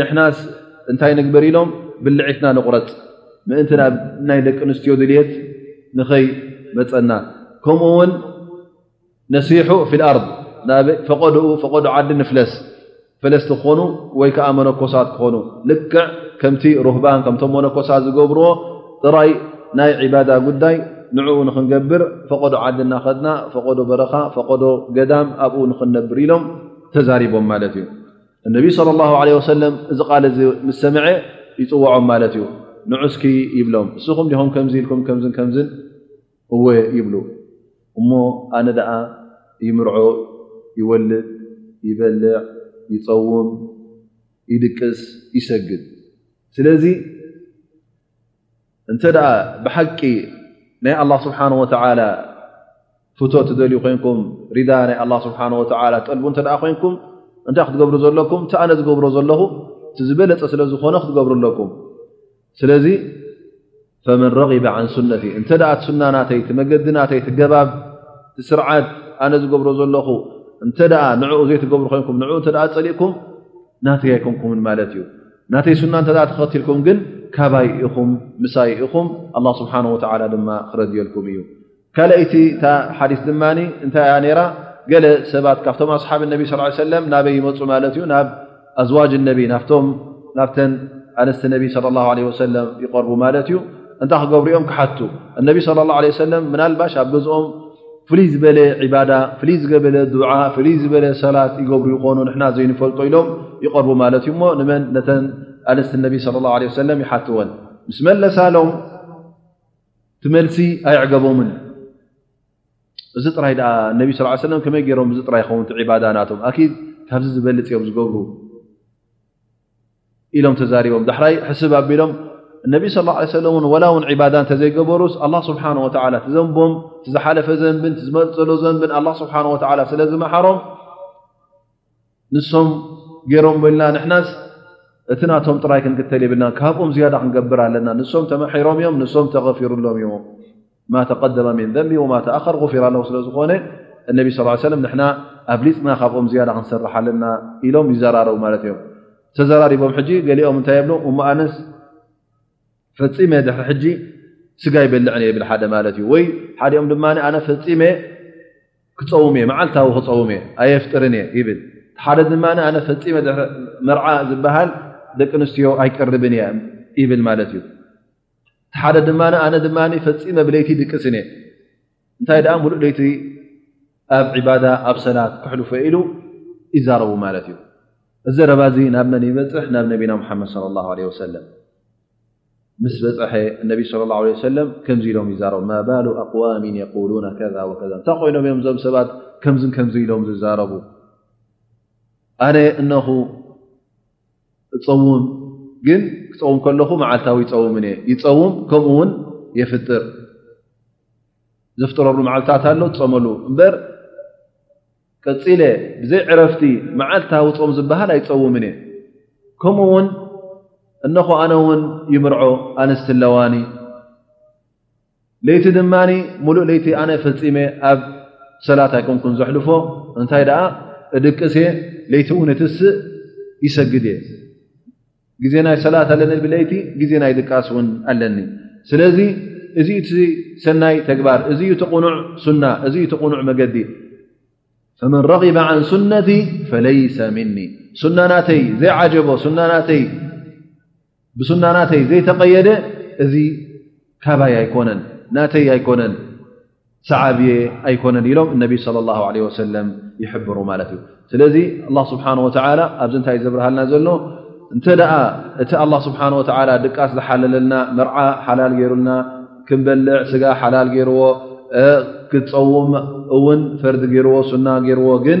ንሕናስ እንታይ ንግብር ኢሎም ብልዒትና ንቑረፅ ምእንቲ ናብ ናይ ደቂ ኣንስትዮ ድልት ንኸይ መፀና ከምኡ ውን ነሲሑ ፊልኣርድ ናብ ፈቐድኡ ፈቐዱ ዓዲ ንፍለስ ፈለስቲ ክኾኑ ወይ ከዓ መነኮሳት ክኾኑ ልክዕ ከምቲ ሩህባን ከምቶም መነኮሳት ዝገብርዎ ጥራይ ናይ ዕባዳ ጉዳይ ንዕኡ ንክንገብር ፈቐዶ ዓዲ እናኸድና ፈቐዶ በረኻ ፈቐዶ ገዳም ኣብኡ ንክንነብር ኢሎም ተዛሪቦም ማለት እዩ እነቢ صለ ላه ለ ወሰለም እዚ ቓል እዚ ምስ ሰምዐ ይፅውዖም ማለት እዩ ንዑስኪ ይብሎም እስኹም ዲኹም ከምዚ ኢልኩም ከምዝን ከምዝን እወ ይብሉ እሞ ኣነ ደኣ ይምርዖ ይወልድ ይበልዕ ይፀውም ይድቅስ ይሰግድ ስለዚ እንተ ብሓቂ ናይ ኣላ ስብሓን ወተዓላ ፍቶ ትደልዩ ኮንኩም ሪዳ ናይ ኣላ ስብሓን ወተላ ጠልቡ እንተ ኮንኩም እንታይ ክትገብሩ ዘለኩም እቲ ኣነ ዝገብሮ ዘለኹ እቲ ዝበለፀ ስለ ዝኾነ ክትገብሩ ኣለኩም ስለዚ ፈመን ረغበ ዓን ሱነቲ እንተ እቲ ሱና ናተይ እቲ መገዲ ናተይ ትገባብ ቲ ስርዓት ኣነ ዝገብሮ ዘለኹ እንተ ንዕኡ ዘይትገብሩ ኮንኩም ንኡ እተ ፀሊእኩም ናተይ ኣይኮንኩምን ማለት እዩ ናተይ ሱና እተ ተኸትልኩም ግን ካባይ ኢኹም ምሳይ ኢኹም ኣላ ስብሓን ወተላ ድማ ክረድየልኩም እዩ ካልይቲ እታ ሓዲስ ድማ እንታይ እያ ነራ ገለ ሰባት ካብቶም ኣስሓብ ነቢ ስ ሰለም ናበይ ይመፁ ማለት እዩ ናብ ኣዝዋጅ ነቢ ናፍቶም ናብተን ኣንስቲ ነቢ ለ ላ ለ ወሰለም ይቀርቡ ማለት እዩ እንታይ ክገብርኦም ክሓቱ እነቢ ለ ላ ለ ሰለም ምናልባሽ ኣብ ገዝኦም ፍልይ ዝበለ ዒባዳ ፍልይ ዝገበለ ዱዓ ፍልይ ዝበለ ሰላት ይገብሩ ይኾኑ ንሕና ዘይንፈልጦ ኢሎም ይቐርቡ ማለት እዩ እሞ ንመን ነተን ኣንስቲ ነቢ ስለ ላሁ ለ ወሰለም ይሓትወን ምስ መለሳሎም ትመልሲ ኣይዕገቦምን እዚ ጥራይ ድኣ ነቢ ስ ሰለም ከመይ ገይሮም እዚ ጥራይ ይኸውን ቲ ዒባዳ ናቶም ኣኪድ ካብዚ ዝበልፅ እዮም ዝገብሩ ኢሎም ተዛሪቦም ዳሕራይ ሕስብ ኣቢሎም እነቢ ስ ላ ሰለ ን ወላ እውን ዕባዳ እንተዘይገበሩስ ኣላ ስብሓን ወላ ትዘንቦም ዝሓለፈ ዘንብን ዝመፀሎ ዘንብን ኣላ ስብሓን ወላ ስለ ዝመሓሮም ንሶም ገይሮም ልና ንሕናስ እቲ ናቶም ጥራይ ክንክተል የብልና ካብኦም ዝያዳ ክንገብር ኣለና ንሶም ተማሒሮም እዮም ንሶም ተገፊሩሎም እዮም ማ ተቀደመ ምን ዘንቢ ወማ ተኣኸር غፊራ ለ ስለ ዝኾነ እነቢ ስ ሰለ ንና ኣብሊፅና ካብኦም ዝያዳ ክንሰርሕ ኣለና ኢሎም ይዘራረቡ ማለት እዮም ተዘራሪቦም ሕጂ ገሊኦም እንታይ የብሎ እሞ ኣነስ ፈፂመ ድሕሪ ሕጂ ስጋ ይበልዕን የብል ሓደ ማለት እዩ ወይ ሓደኦም ድማ ኣነ ፈፂመ ክፀውም እየ መዓልታዊ ክፀውም እየ ኣየፍጥርን እየ ይብል ሓደ ድማ ኣነ ፈፂመ መርዓ ዝበሃል ደቂ ኣንስትዮ ኣይቀርብን እያ ይብል ማለት እዩ እቲ ሓደ ድማ ኣነ ድማ ፈፂመ ብለይቲ ድቅስ እኔ እንታይ ደኣ ሙሉእ ለይቲ ኣብ ዒባዳ ኣብ ሰላት ክሕልፎ ኢሉ ይዛረቡ ማለት እዩ እዚ ረባ እዚ ናብ መን ይበፅሕ ናብ ነቢና ሙሓመድ ለ ላ ለ ወሰለም ምስ በፅሐ እነቢ ስለ ላ ለ ሰለም ከምዚ ኢሎም ይዛረቡ ማባሉ ኣቅዋሚን የቁሉና ከዛ ወከዛ እንታይ ኮይኖም እዮም እዞም ሰባት ከምዝን ከምዚ ኢሎም ዝዛረቡ ኣነ እነኹ እፀውም ግን ክፀውም ከለኹ መዓልታዊ ይፀውምን እየ ይፀውም ከምኡ እውን የፍጥር ዘፍጥረሉ መዓልታት ኣሎ ዝፀመሉ እምበር ቀፂለ ብዘይ ዕረፍቲ መዓልታዊ ፆም ዝበሃል ኣይፀውምን እየ ከምኡ እውን እነኾ ኣነ እውን ይምርዖ ኣንስቲ ኣለዋኒ ለይቲ ድማ ሙሉእ ለይቲ ኣነ ፈፂመ ኣብ ሰላት ኣይኮንኩን ዘሕልፎ እንታይ ደኣ እድቅስ እየ ለይቲ እውን እትስእ ይሰግድ እየ ግዜ ናይ ሰላት ኣለኒ ብለይቲ ግዜ ናይ ድቃስ እውን ኣለኒ ስለዚ እዚ እቲ ሰናይ ተግባር እዚ ዩ ትቕኑዕ ሱና እዚ ዩ ትቕኑዕ መገዲ ፈመን ረغበ ዓን ሱነቲ ፈለይሰ ምኒ ሱና ናተይ ዘይዓጀቦ ሱና ናተይ ብሱና ናተይ ዘይተቐየደ እዚ ካባይ ኣይኮነን ናተይ ኣይኮነን ሰዓብየ ኣይኮነን ኢሎም እነቢ صለ ላ ለ ወሰለም ይሕብሩ ማለት እዩ ስለዚ ኣላ ስብሓን ወተላ ኣብዚ እንታይ ዘብርሃልና ዘሎ እንተ ደኣ እቲ ኣላ ስብሓን ወተላ ድቃስ ዝሓለለልና መርዓ ሓላል ገይሩልና ክንበልዕ ስጋ ሓላል ገይርዎ ክፀውም እውን ፈርዲ ገይርዎ ሱና ገይርዎ ግን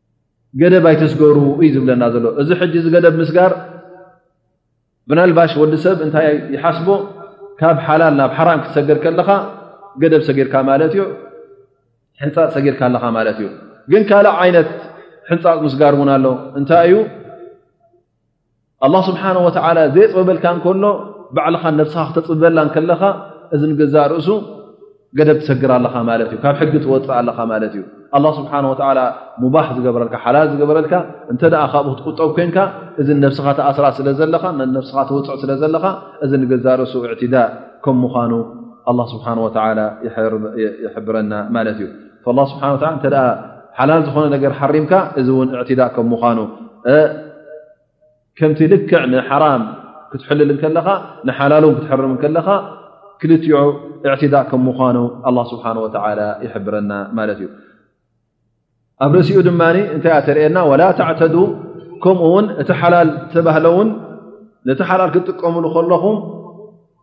ገደብ ኣይተስገሩ እዩ ዝብለና ዘሎ እዚ ሕጂ ዚ ገደብ ምስጋር ብናልባሽ ወዲ ሰብ እንታይ ይሓስቦ ካብ ሓላል ናብ ሓራም ክትሰግር ከለኻ ገደብ ሰጊርካ ማለት እዩ ሕንፃፅ ሰጊርካ ኣለኻ ማለት እዩ ግን ካልእ ዓይነት ሕንፃፅ ምስጋር እውን ኣሎ እንታይ እዩ ኣላ ስብሓን ወተዓላ ዘየፅበበልካ እንከሎ ባዕልኻ ነብስኻ ክተፅበበላ ከለኻ እዚ ንገዛእ ርእሱ ገደብ ትሰግር ኣለኻ ማለት እዩ ካብ ሕጊ ትወፅእ ኣለኻ ማለት እዩ ኣላ ስብሓን ወተዓላ ሙባህ ዝገበረልካ ሓላል ዝገበረልካ እንተ ደኣ ካብኡ ክትቁጠብ ኮንካ እዚ ነብስኻ ተኣስራ ስለ ዘለኻ ነብስኻ ተውፅዕ ስለ ዘለኻ እዚ ንገዛእ ርእሱ እዕትዳእ ከም ምዃኑ ኣላ ስብሓን ወተዓላ ይሕብረና ማለት እዩ ላ ስብሓን ወላ እንተ ሓላል ዝኾነ ነገር ሓሪምካ እዚ እውን እዕትዳእ ከም ምዃኑ ከምቲ ልክዕ ንሓራም ክትሕልል ከለኻ ንሓላል ን ክትሕርም ከለኻ ክልትዑ እዕትዳእ ከም ምዃኑ ኣላ ስብሓን ወተላ ይሕብረና ማለት እዩ ኣብ ርእሲኡ ድማ እንታይ እኣ ተርእየና ወላ ተዕተዱ ከምኡ ውን እቲ ሓላል ዝተባህለውን ነቲ ሓላል ክትጥቀምሉ ከለኹም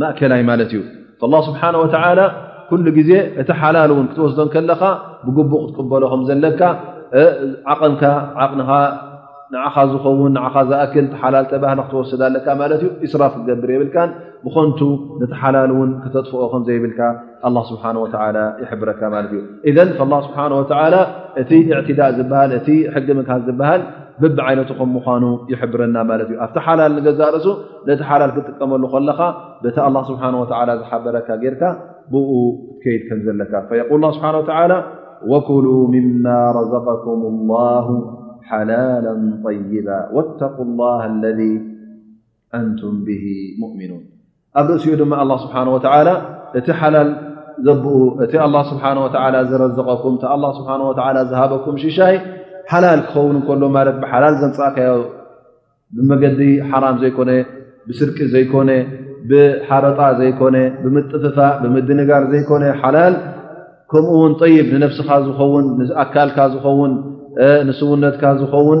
ማእከላይ ማለት እዩ ላ ስብሓን ወተላ ኩሉ ግዜ እቲ ሓላል እውን ክትወስዶ ከለኻ ብግቡእ ክትቅበሎ ከም ዘለካ ዓቕምካ ዓቕንኻ ንዓኻ ዝኸውን ንኻ ዝኣክል ሓላል ተባህሊ ክትወስድ ኣለካ ማለት እዩ እስራፍ ክትገብር የብልካን ብኮንቱ ነቲ ሓላል እውን ክተጥፍኦ ከምዘይብልካ ኣላ ስብሓን ወተላ ይሕብረካ ማለት እዩ እዘ ላ ስብሓን ወተላ እቲ እዕትዳእ ዝበሃል እቲ ሕጊ ምካት ዝበሃል ብብ ዓይነቱ ከም ምኳኑ ይሕብረና ማለት እዩ ኣብቲ ሓላል ንገዛእ ርእሱ ነቲ ሓላል ክትጥቀመሉ ከለኻ በቲ ኣላ ስብሓን ወተላ ዝሓበረካ ጌርካ ብኡ ክትከይድ ከም ዘለካ ፈየቁል ላ ስብሓን ወተላ ወኩሉ ምማ ረዘቀኩም ላ ሓላላ ጠይባ ወተቁ ላ ለذ ኣንቱም ብሂ ሙእሚኑን ኣብ ርእሲኡ ድማ ኣላ ስብሓን ወተላ እቲ ሓላል ዘብኡ እቲ ኣላ ስብሓን ወተላ ዝረዘቐኩም እቲ ኣላ ስብሓን ወተላ ዝሃበኩም ሽሻይ ሓላል ክኸውን ከሎ ማለት ብሓላል ዘምፃእካዮ ብመገዲ ሓራም ዘይኮነ ብስርቂ ዘይኮነ ብሓረጣ ዘይኮነ ብምጥፍፋእ ብምድንጋር ዘይኮነ ሓላል ከምኡ ውን ጠይብ ንነፍስኻ ዝኸውን ንኣካልካ ዝኸውን ንስውነትካ ዝኸውን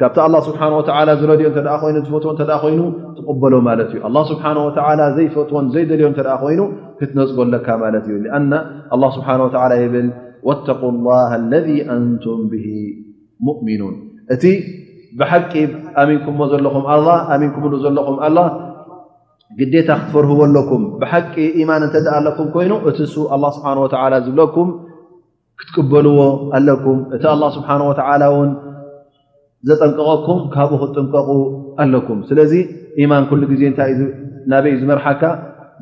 ካብቲ ኣላ ስብሓን ወተላ ዝረድዮ እተ ኮይኑ ዝፈትዎ እተ ኮይኑ ትቕበሎ ማለት እዩ ኣላ ስብሓን ወተላ ዘይፈትዎን ዘይደልዮ እተ ኮይኑ ክትነፅጎ ኣለካ ማለት እዩ ኣና ኣላ ስብሓን ወተላ ይብል ወተቁ ላሃ ለذ ኣንቱም ብሂ ሙእሚኑን እቲ ብሓቂ ኣሚንኩሞ ዘለኹም ኣላ ኣሚንኩምሉ ዘለኹም ኣላ ግዴታ ክትፈርህዎ ኣለኩም ብሓቂ ኢማን እንተደኣ ኣለኩም ኮይኑ እቲ ሱ ኣላ ስብሓን ወተላ ዝብለኩም ክትቅበልዎ ኣለኩም እቲ ኣላህ ስብሓን ወተዓላ እውን ዘጠንቀቐኩም ካብኡ ክትጥንቀቑ ኣለኩም ስለዚ ኢማን ኩሉ ግዜ እንታይ ናበይ እዩ ዝመርሓካ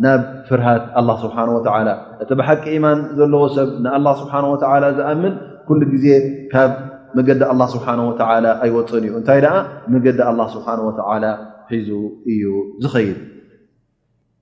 ናብ ፍርሃት ኣላ ስብሓን ወተዓላ እቲ ብሓቂ ኢማን ዘለዎ ሰብ ንኣላ ስብሓን ወተዓላ ዝኣምን ኩሉ ግዜ ካብ መገዲ ኣላ ስብሓን ወተዓላ ኣይወፅን እዩ እንታይ ደኣ መገዲ ኣላ ስብሓን ወተዓላ ሒዙ እዩ ዝኸይድ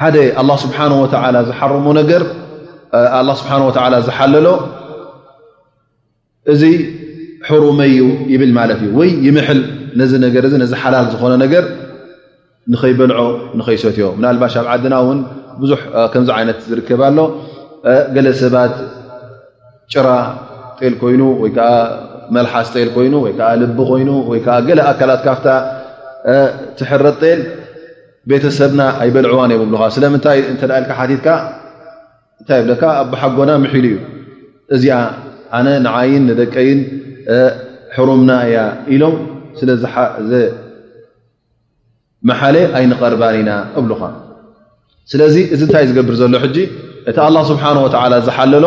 ሓደ ኣላ ስብሓን ወተላ ዝሓረሞ ነገር ኣላ ስብሓን ወተላ ዝሓለሎ እዚ ሕሩመዩ ይብል ማለት እዩ ወይ ይምሕል ነዚ ነገር እዚ ነዚ ሓላል ዝኾነ ነገር ንኸይበልዖ ንኸይሰትዮ ምናልባሽ ኣብ ዓድና እውን ብዙሕ ከምዚ ዓይነት ዝርከብ ኣሎ ገለ ሰባት ጭራ ጤል ኮይኑ ወይከዓ መልሓስ ጤል ኮይኑ ወይከዓ ልቢ ኮይኑ ወይከዓ ገለ ኣካላት ካፍታ ትሕረጥ ጤል ቤተሰብና ኣይበልዕዋን እዮም ብልኻ ስለምንታይ እተ ኢልካ ሓቲትካ እንታይ ብለካ ኣቦሓጎና ምሒሉ እዩ እዚኣ ኣነ ንዓይን ንደቀይን ሕሩምና እያ ኢሎም ስለዘመሓለ ኣይንቐርባን ኢና እብልኻ ስለዚ እዚ እንታይ ዝገብር ዘሎ ሕጂ እቲ ኣላ ስብሓን ወተላ ዝሓለሎ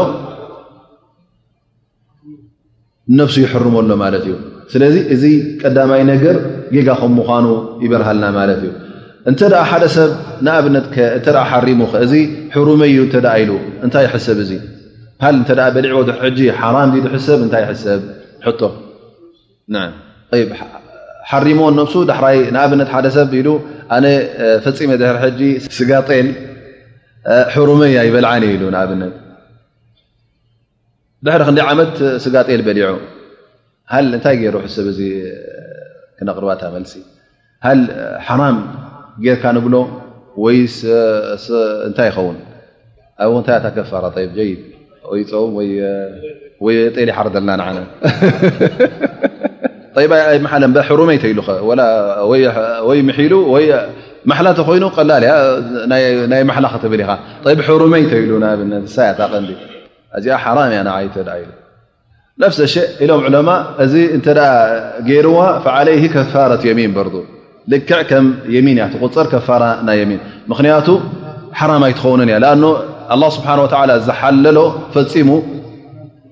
ነፍሱ ይሕርሞ ኣሎ ማለት እዩ ስለዚ እዚ ቀዳማይ ነገር ጌጋ ከም ምዃኑ ይበርሃልና ማለት እዩ እንተ ሓደ ሰብ ንኣብነት እተ ሓሪሙ እዚ ሕሩመ እዩ እተ ኢሉ እንታይ ይሕሰብ እዙ ሃል እተ በሊዕዎ ሕ ሓራም ዝሕሰብ እንታይ ይሕሰብ ሕቶ ሓሪሞ ነፍሱ ዳሕራይ ንኣብነት ሓደ ሰብ ኢሉ ኣነ ፈፂመ ድር ሕጂ ስጋጤል ሕሩመያ ይበልዓኒ ኢሉ ንኣብነት ድሕሪ ክንዲ ዓመት ስጋ ጤል በሊዑ ሃል እንታይ ገይሩ ሕሰብ እዚ ክነቕርባታ መልሲ ሃል ሓራም ጌርካ ንብሎ ወይስ እንታይ ይኸውን ኣብ እንታይ ኣታ ከፋራ ይ ጀይ ወይ ፀውም ወይ ጤል ይሓርደልና ንዓነ ይ ኣይመሓለ ሕሩመይ ተይሉኸ ወይ ምሒሉ ማሓላ ተኮይኑ ቀላል እያ ናይ ማሓላ ክትብል ኢኻ ይ ሕሩመይ ተኢሉ ንኣብነት ሳያ ታቀንዲ ኣዚኣ ሓራም እያ ንዓይ እተ ኢሉ ነፍሰ ሸ ኢሎም ዕለማ እዚ እንተ ገይርዋ ፈዓለይ ከፋረት የሚን በርዱ ልክዕ ከም የሚን እያ ትቁፅር ከፋራ ናይ የሚን ምክንያቱ ሓራም ኣይትኸውንን እያ ኣ ስብሓ ዝሓለሎ ፈፂሙ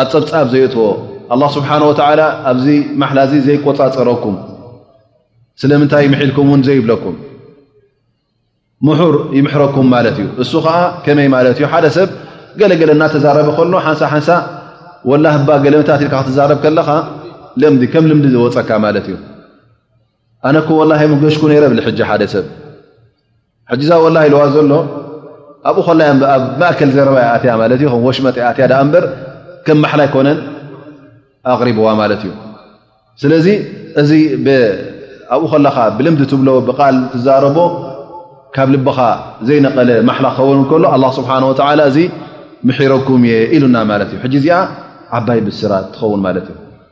ኣብ ጸብጻብ ዘየእትዎ ኣላ ስብሓን ወተዓላ ኣብዚ ማሓላ እዚ ዘይቆጻጸረኩም ስለምንታይ ምሒልኩም እውን ዘይብለኩም ምሑር ይምሕረኩም ማለት እዩ እሱ ከዓ ከመይ ማለት እዩ ሓደ ሰብ ገለገለ እናተዛረበ ከሎ ሓንሳ ሓንሳ ወላ ህባ ገለመታት ኢልካ ክትዛረብ ከለኻ ልምዲ ከም ልምዲ ዝወፀካ ማለት እዩ ኣነ እኮ ወላሂ ምገሽኩ ነይረ ብ ሕጂ ሓደ ሰብ ሕጂዛ ወላ ኢልዋ ዘሎ ኣብኡ ኮላ ኣብ ማእከል ዘረባ ይኣትያ ማለት እዩ ከም ወሽመጥ ይኣትያ ዳኣ እምበር ከም ማሓላ ኣይኮነን ኣቕሪብዋ ማለት እዩ ስለዚ እዚ ኣብኡ ከለኻ ብልምዲ ትብሎ ብቃል ትዛረቦ ካብ ልብኻ ዘይነቐለ ማሓላ ክኸውን ከሎ ኣላ ስብሓን ወተላ እዚ ምሒረኩም እየ ኢሉና ማለት እዩ ሕጂ እዚኣ ዓባይ ብስራት ትኸውን ማለት እዩ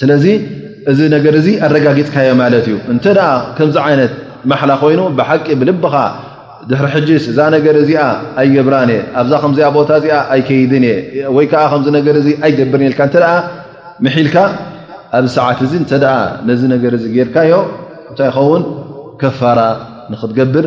ስለዚ እዚ ነገር እዚ ኣረጋጊጽካዮ ማለት እዩ እንተ ከምዚ ዓይነት ማሓላ ኮይኑ ብሓቂ ብልብኻ ድሕሪ ሕጅስ እዛ ነገር እዚኣ ኣይገብራን እየ ኣብዛ ከምዚኣ ቦታ እዚኣ ኣይከይድን እየ ወይ ከዓ ከምዚ ነገር እዚ ኣይገብርን እየ ኢልካ እተ ምሒልካ ኣብ ሰዓት እዚ እተ ነዚ ነገር እዚ ጌርካዮ እንታይ ይኸውን ከፋራ ንክትገብር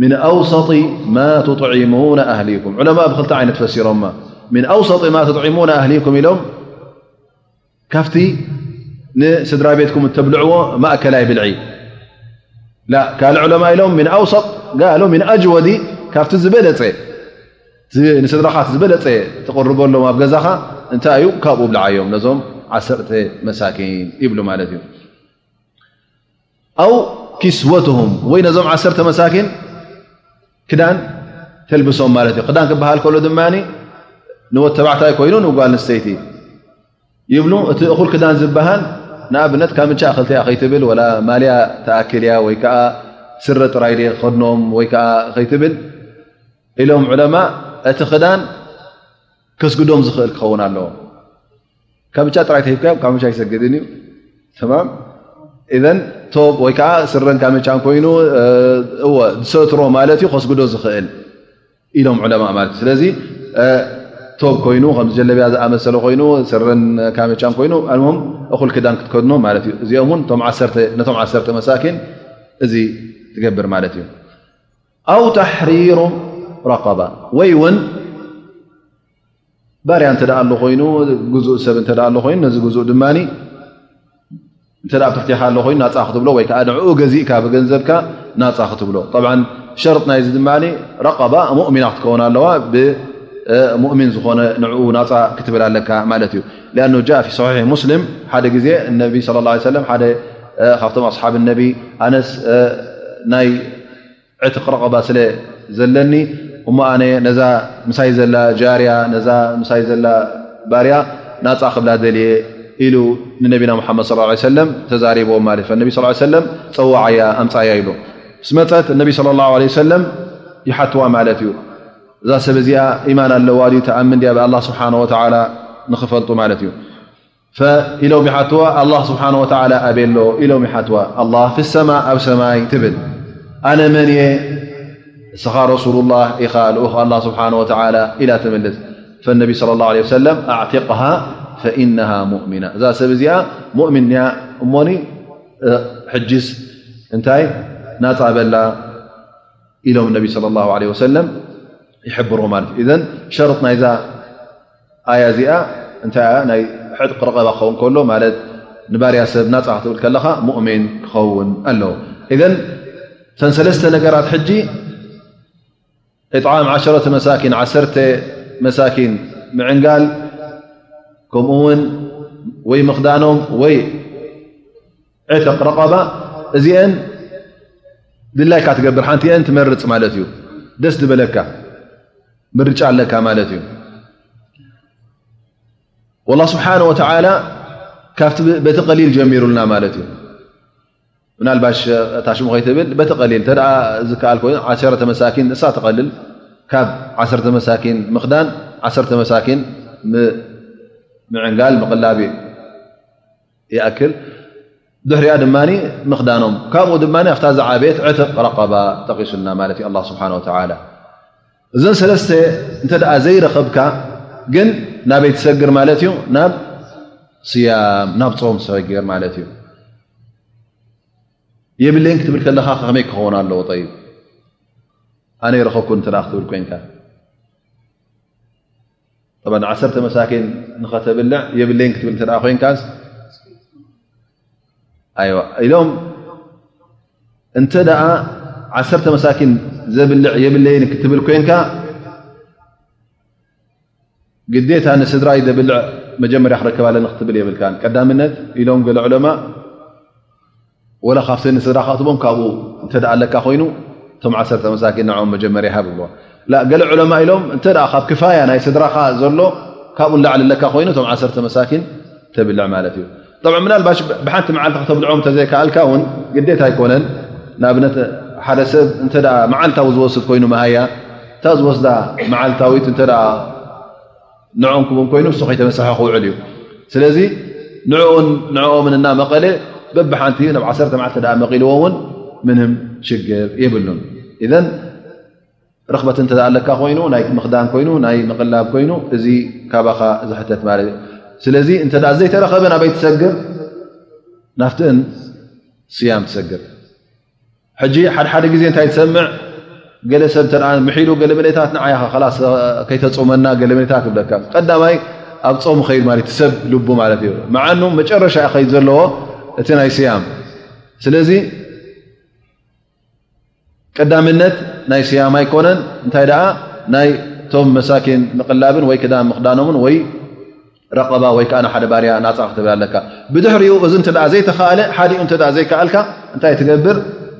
ምን ኣውሰጢ ማ ትጥዒሙና ኣህሊኩም ዑለማ ብክልተ ዓይነት ፈሲሮማ ምን ኣውሰጢ ማ ትጥዒሙና ኣህሊኩም ኢሎም ካብቲ ንስድራ ቤትኩም እተብልዕዎ ማእከላይ ብልዒ ካልእ ዑለማ ኢሎም ምን ኣውሰጥ ጋሉ ምን ኣጅወዲ ካብቲ ዝበለፀ ንስድራኻት ዝበለፀ ትቕርበሎም ኣብ ገዛኻ እንታይ እዩ ካብኡ ብልዓዮም ነዞም ዓሰርተ መሳኪን ይብሉ ማለት እዩ ኣው ኪስወትሁም ወይ ነዞም ዓሰርተ መሳኪን ክዳን ተልብሶም ማለት እዩ ክዳን ክበሃል ከሎ ድማ ንወት ተባዕታይ ኮይኑ ንጓል ንስተይቲ ይብሉ እቲ እኹል ክዳን ዝበሃል ንኣብነት ካብ ምቻ ክልቲያ ከይትብል ወላ ማልያ ተኣክል እያ ወይ ከዓ ስረ ጥራይ ደ ክኸድኖም ወይ ከዓ ከይትብል ኢሎም ዕለማ እቲ ክዳን ከስግዶም ዝኽእል ክኸውን ኣለዎ ካምጫ ጥራይ ተሂብካዮ ካምጫ ይሰግድን እዩ ተማም እዘን ቶብ ወይ ከዓ ስረን ካምጫን ኮይኑ እወ ዝሰትሮ ማለት እዩ ከስግዶ ዝኽእል ኢሎም ዕለማ ማለት እዩ ስለዚ ቶብ ኮይኑ ከም ጀለብያ ዝኣመሰለ ኮይኑ ስረን ካምጫን ኮይኑ ኣልም እኹል ክዳን ክትከድኖ ማለት እዩ እዚኦም እውን ነቶም ዓሰርተ መሳኪን እዚ ትገብር ማለት እዩ ኣው ተሕሪሩ ረቀባ ወይ እውን ባርያ እተ ኣሎ ኮይኑ ግዙእ ሰብ እተ ኣሎ ኮይኑ ነዚ ግዙእ ድማ እተ ኣብ ትሕቲኻ ኣሎ ኮይኑ ናፃ ክትብሎ ወይ ከዓ ንዕኡ ገዚእካ ብገንዘብካ ናፃ ክትብሎ ጠብዓ ሸርጥ ናይዚ ድማ ረቐባ ሙእሚና ክትከውን ኣለዋ ብሙእሚን ዝኾነ ንዕኡ ናፃ ክትብል ኣለካ ማለት እዩ ኣን ጃ ፊ ሰሒሕ ሙስሊም ሓደ ግዜ እነቢ ስለ ላ ሰለም ሓደ ካብቶም ኣስሓብ እነቢ ኣነስ ናይ ዕትቅ ረቀባ ስለ ዘለኒ እሞ ኣነ ነዛ ምሳይ ዘላ ጃርያ ነዛ ምሳይ ዘላ ባርያ ናፃ ክብላ ደልየ ኢሉ ንነቢና ሙሓመድ ስ ለ ሰለም ተዛሪቦም ማለት እዩ ነቢ ስ ሰለም ፀዋዓያ ኣምፃያ ኢሉ ምስ መፀት እነቢ ስለ ላ ለ ሰለም ይሓትዋ ማለት እዩ እዛ ሰብ እዚኣ ኢማን ኣለዋ ድዩ ተኣምን ድያ ብኣላ ስብሓን ወተዓላ ንኽፈልጡ ማለት እዩ ኢሎም ይሓትዋ ኣላ ስብሓን ወተላ ኣበይ ኣሎ ኢሎም ይሓትዋ ኣላ ፍሰማ ኣብ ሰማይ ትብል ኣነ መን እየ እስኻ ረሱሉ ላ ኢኻ ልኡኽ ኣላ ስብሓን ወተላ ኢላ ትምልስ ፈነቢ ስለ ላ ለ ሰለም ኣዕትቕሃ ፈኢነሃ ሙእሚና እዛ ሰብ እዚኣ ሙእምን እያ እሞኒ ሕጅስ እንታይ ናፃ በላ ኢሎም ነቢ ስለ ላ ለ ወሰለም ይሕብሮ ማለት እዩ እዘን ሸርጥ ናይዛ ኣያ እዚኣ እንታይ እያ ናይ ሕጥቅ ርቀባ ክኸውን ከሎ ማለት ንባርያ ሰብ ናፃ ክትብል ከለኻ ሙእሚን ክኸውን ኣለዎ እዘን እተን ሰለስተ ነገራት ሕጂ እጣዓም ዓሸረቲ መሳኪን ዓሰርተ መሳኪን ምዕንጋል ከምኡ ውን ወይ ምኽዳኖም ወይ ዕትቕ ረቐባ እዚአን ድላይካ ትገብር ሓንቲአን ትመርፅ ማለት እዩ ደስ ዝበለካ ምርጫ ኣለካ ማለት እዩ ላ ስብሓን ወተላ ካብቲ በቲ ቀሊል ጀሚሩልና ማለት እዩ ምናልባሽ እታ ሽሙ ከይትብል በቲ ቀሊል ተ ዝከኣል ኮይኑ ዓሰረተ መሳኪን ንሳ ትቐልል ካብ ዓሰርተ መሳኪን ምክዳን ዓሰርተ መሳኪን ምዕንጋል ምቕላብ እዩ ይኣክል ድሕሪኣ ድማ ምኽዳኖም ካብኡ ድማ ኣብታ ዝዓበየት ዕትቕ ረቐባ ጠቒሱልና ማለት እዩ ኣላ ስብሓን ወተላ እዘን ሰለስተ እንተ ደኣ ዘይረኸብካ ግን ናበይ ትሰግር ማለት እዩ ናብ ስያም ናብ ፆም ሰግር ማለት እዩ የብለይን ክትብል ከለኻ ከመይ ክኸውን ኣለዎ ጠይ ኣነ ይረኸብኩ እተ ክትብል ኮንካ ዓሰርተ መሳኪን ንኸተብልዕ የብለይን ክትብል እተ ኮይንካ ኢሎም እንተ ዓሰርተ መሳኪን ዘብልዕ የብለይን ክትብል ኮይንካ ግዴታ ንስድራይ ዘብልዕ መጀመርያ ክረከብ ኣለኒ ክትብል የብልካ ቀዳምነት ኢሎም ገለ ዕለማ ወላ ካብቲ ንስድራካ ኣትቦም ካብኡ እንተ ኣለካ ኮይኑ እቶም ዓሰርተ መሳኪን ንዕኦም መጀመርያ ሃብ ይብልዋ ገለ ዑለማ ኢሎም እንተ ካብ ክፋያ ናይ ስድራካ ዘሎ ካብኡ ንላዕሊ ኣለካ ኮይኑ እቶም ዓሰርተ መሳኪን ተብልዕ ማለት እዩ ብ ምናልባሽ ብሓንቲ መዓልቲ ክተብልዖም እተዘይከኣልካ እውን ግዴታ ኣይኮነን ንኣብነት ሓደ ሰብ እንተ መዓልታዊ ዝወስድ ኮይኑ መሃያ እታ ዝወስዳ መዓልታዊት እተ ንዕኦም ክቡን ኮይኑ ንሱ ከይተመሰሐ ክውዕል እዩ ስለዚ ንዕኡን ንዕኦምን እና መቐለ በብሓንቲ ናብ ዓሰርተ መዓልተ ዳኣ መቒልዎ እውን ምንም ሽግር የብሉን እዘን ርኽበት እንተ ኣለካ ኮይኑ ናይ ምኽዳን ኮይኑ ናይ ምቕላብ ኮይኑ እዚ ካባኻ ዝሕተት ማለት እዩ ስለዚ እንተ ዘይተረኸበን ኣበይ ትሰግር ናፍትእን ስያም ትሰግር ሕጂ ሓድሓደ ግዜ እንታይ ትሰምዕ ገለ ሰብ ተ ምሒሉ ገለ መለታት ንዓይ ላስ ከይተፁመና ገለ መለታት ይብለካ ቀዳማይ ኣብ ፆም ኸይድ ማለ ሰብ ልቡ ማለት እዩ መዓኑ መጨረሻ ዩ ከይድ ዘለዎ እቲ ናይ ስያም ስለዚ ቀዳምነት ናይ ስያም ኣይኮነን እንታይ ደኣ ናይቶም መሳኪን ምቕላብን ወይ ክዳን ምኽዳኖምን ወይ ረቐባ ወይ ከኣ ንሓደ ባርያ ናፃ ክትብል ኣለካ ብድሕሪኡ እዚ እንተ ዘይተኸኣለ ሓዲኡ እተ ዘይከኣልካ እንታይ ትገብር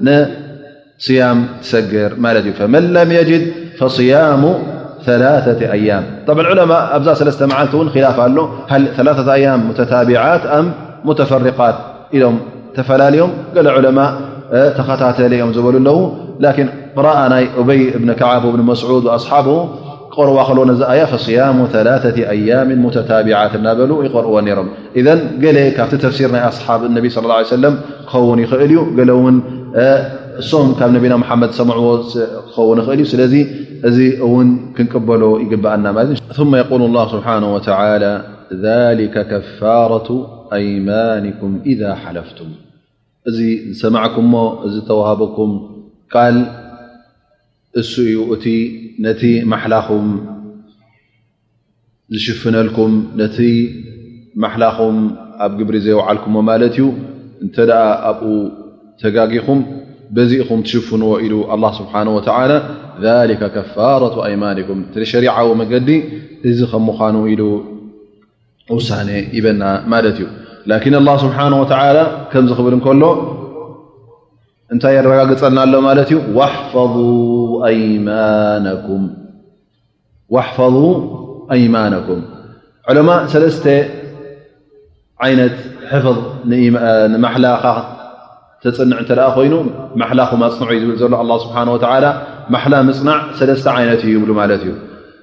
ንስያም ትሰግር ማለት እዩ ፈመን ለም የጅድ ፈስያሙ ላተ ኣያም ብ ዕለማ ኣብዛ ሰለስተ መዓልቲ እውን ኪላፍ ኣሎ ላተ ኣያም ሙተታቢዓት ኣም ሙተፈሪቃት ኢሎም ተፈላለዮም ገለ ዕለማ ተኸታተለ እዮም ዝበሉ ኣለዉ ላኪን ቅራኣ ናይ ኡበይ እብኒ ከዓብ እብኒ መስዑድ ኣስሓብ ክቐርዋ ከለዎ ነዚ ኣያ ፈስያሙ ላተ ኣያም ሙተታቢዓት እናበሉ ይቐርዎ ነይሮም እዘ ገለ ካብቲ ተፍሲር ናይ ኣስሓብ ነቢ ስለ ላ ሰለም ክኸውን ይኽእል እዩ ገለ እውን እሶም ካብ ነቢና ሓመድ ዝሰምዕዎ ክኸውን ይኽእል እዩ ስለዚ እዚ እውን ክንቅበሎ ይግበኣና ማለት ማ የቁል ላ ስብሓን ወተላ ሊከ ከፋረቱ ኣይማኒኩም ኢዛ ሓለፍቱም እዚ ዝሰማዕኩምሞ እዚ ዝተዋሃበኩም ቃል እሱ እዩ እቲ ነቲ ማሕላኹም ዝሽፍነልኩም ነቲ ማሕላኹም ኣብ ግብሪ ዘይውዓልኩሞ ማለት እዩ እንተ ኣብኡ ተጋጊኹም በዚ ኹም ትሽፍንዎ ኢሉ ኣላ ስብሓን ወተላ ሊከ ከፋረቱ ኣይማኒኩም እቲ ሸሪዓዊ መገዲ እዚ ከም ምዃኑ ኢሉ ውሳነ ይበና ማለት እዩ ላኪን ኣላ ስብሓን ወተላ ከምዚ ክብል እንከሎ እንታይ የረጋግፀልና ኣሎ ማለት እዩ ዋሕፈظ ኣይማነኩም ዕለማ ሰለስተ ዓይነት ሕፍظ ንማሓላኻ ተፅንዕ እተ ኮይኑ ማሓላኹም ኣፅንዑ እዩ ዝብል ዘሎ ስብሓ ወ ማሓላ ምፅናዕ ሰለስተ ዓይነት እዩ ይብሉ ማለት እዩ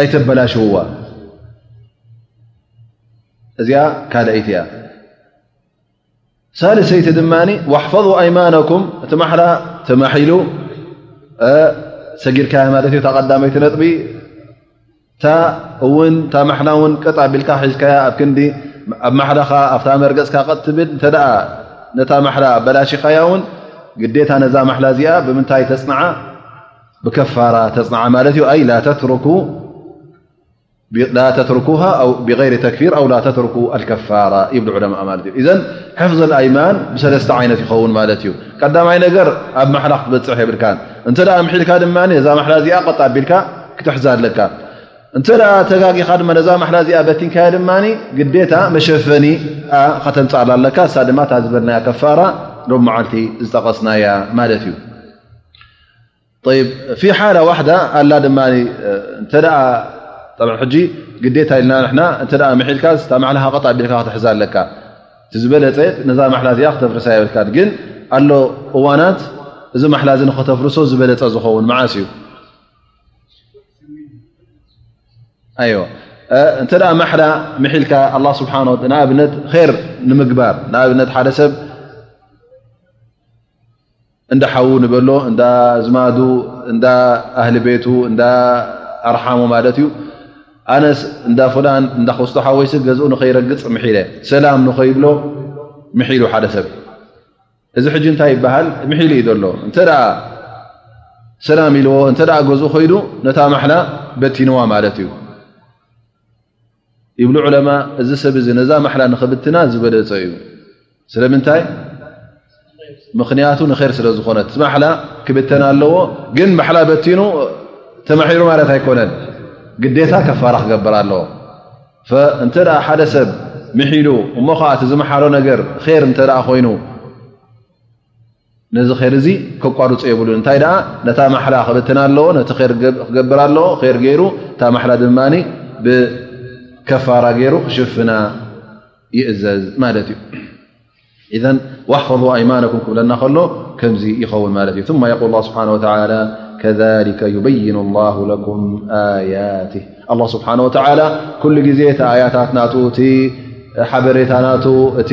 ኣይተበላሽውዋ እዚኣ ካልኣይቲ እያ ሳልሰይቲ ድማ ዋሕፈظ ኣይማነኩም እቲ ማሓላ ተማሒሉ ሰጊርካያ ማለት እዩ ታቀዳመይቲ ነጥቢ እታ እውን እታ ማሓላ ውን ቀጥ ኣቢልካ ሒዝካያ ኣብ ክንዲ ኣብ ማሓላኻ ኣብታ መርገፅካ ቀጥ ትብል እተ ነታ ማሓላ ኣበላሽኻያ እውን ግዴታ ነዛ ማሓላ እዚኣ ብምንታይ ተፅንዓ ብከፋራ ተፅንዓ ማለት እዩ ኣይ ላተትርኩሃ ብغይሪ ተክፊር ኣው ላተትርኩ ኣልከፋራ ይብሉ ዑለማ ማለት እዩ እዘን ሕፍዝ ኣይማን ብሰለስተ ዓይነት ይኸውን ማለት እዩ ቀዳማይ ነገር ኣብ ማሓላ ክትበፅሕ የብልካን እንተ ምሒልካ ድማ ነዛ ማሓላ እዚኣ ቀጥ ኣቢልካ ክትሕዛ ኣለካ እንተ ተጋጊኻ ድማ ነዛ ማሓላ እዚኣ በቲንካዮ ድማ ግዴታ መሸፈኒ ከተምፃኣላ ኣለካ እሳ ድማ እታ ዝበልናያ ከፋራ ሎም መዓልቲ ዝጠቐስናያ ማለት እዩ ፊ ሓላ ዋሕዳ ኣላ ድማ እተ ሕጂ ግዴታ ኢልና ንና እተ ምሒልካ ታ ማሓላ ሃቐጥ ኣቢልካ ክትሕዛ ኣለካ እቲ ዝበለፀ ነዛ ማሓላ እዚኣ ክተፍርሳ የብልካ ግን ኣሎ እዋናት እዚ ማሓላ እዚ ንኸተፍርሶ ዝበለፀ ዝኸውን መዓስ እዩ ኣዮ እንተ ማሓላ ምሒልካ ኣላ ስብሓ ንኣብነት ር ንምግባር ንኣብነት ሓደ ሰብ እንዳ ሓዉ ንበሎ እንዳ ኣዝማዱ እንዳ ኣህሊ ቤቱ እንዳ ኣርሓሙ ማለት እዩ ኣነስ እንዳ ፍላን እንዳ ክስቶ ሓወይሲ ገዝኡ ንኸይረግፅ ምሒለ ሰላም ንኸይብሎ ምሒሉ ሓደ ሰብ እዚ ሕጂ እንታይ ይበሃል ምሒሉ እዩ ዘሎ እንተ ሰላም ኢልዎ እንተ ገዝኡ ኮይዱ ነታ ማሓላ በቲንዋ ማለት እዩ ይብሉ ዑለማ እዚ ሰብ እዚ ነዛ ማሓላ ንኽብትና ዝበለፀ እዩ ስለምንታይ ምኽንያቱ ንር ስለ ዝኾነ ማሓላ ክብተና ኣለዎ ግን ማሓላ በቲኑ ተማሒሩ ማለት ኣይኮነን ግዴታ ከፋራ ክገብር ኣለዎ እንተ ሓደ ሰብ ምሒሉ እሞ ከዓ እቲ ዝመሓሎ ነገር ር እተ ኮይኑ ነዚ ር እዚ ከቋርፁ የብሉን እንታይ ኣ ነታ ማሓላ ክብትና ኣለዎ ነቲ ር ክገብር ኣለዎ ር ገይሩ እታ ማሓላ ድማ ብከፋራ ገይሩ ክሽፍና ይእዘዝ ማለት እዩ እዘ ዋሕፈظ ኣይማነኩም ክብለና ከሎ ከምዚ ይኸውን ማለት እዩ ማ የል ስብሓ ከሊከ ዩበይኑ ላሁ ለኩም ኣያት ኣላ ስብሓን ወተላ ኩሉ ግዜ እቲ ኣያታት ናቱ እቲ ሓበሬታ ናቱ እቲ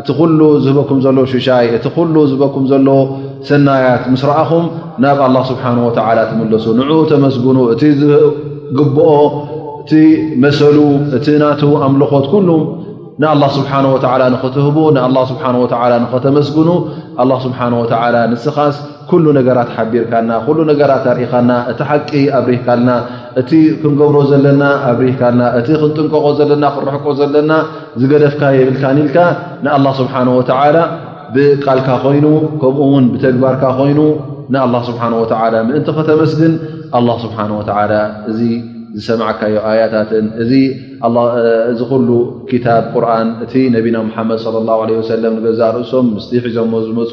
እቲ ኩሉ ዝህበኩም ዘሎ ሽሻይ እቲ ኩሉ ዝበኩም ዘሎ ሰናያት ምስ ረኣኹም ናብ ኣላ ስብሓን ወተዓላ ትምለሱ ንኡ ተመስግኑ እቲ ዝግብኦ እቲ መሰሉ እቲ ናቱ ኣምልኾት ኩሉ ንኣላ ስብሓን ወተዓላ ንኽትህቡ ንኣላ ስብሓን ወተዓላ ንኸተመስግኑ ኣላ ስብሓን ወተዓላ ንስኻስ ኩሉ ነገራት ሓቢርካና፣ ኩሉ ነገራት ኣርኢኻና፣ እቲ ሓቂ ኣብሪህካልና፣ እቲ ክንገብሮ ዘለና ኣብሪህካልና፣ እቲ ክንጥንቀቆ ዘለና ክንርሕቆ ዘለና ዝገደፍካ የብልካን ኢልካ ንኣላ ስብሓን ወተዓላ ብቃልካ ኮይኑ ከምኡ እውን ብተግባርካ ኮይኑ ንኣላ ስብሓን ወተዓላ ምእንቲ ከተመስግን ኣላ ስብሓን ወተዓላ እዚ ዝሰማዕካዮ ኣያታትን እዚ እዚ ኩሉ ክታብ ቁርን እቲ ነቢና ሙሓመድ ለ ላ ለ ወሰለም ንገዛእ ርእሶም ምስቲ ሒዞሞ ዝመፁ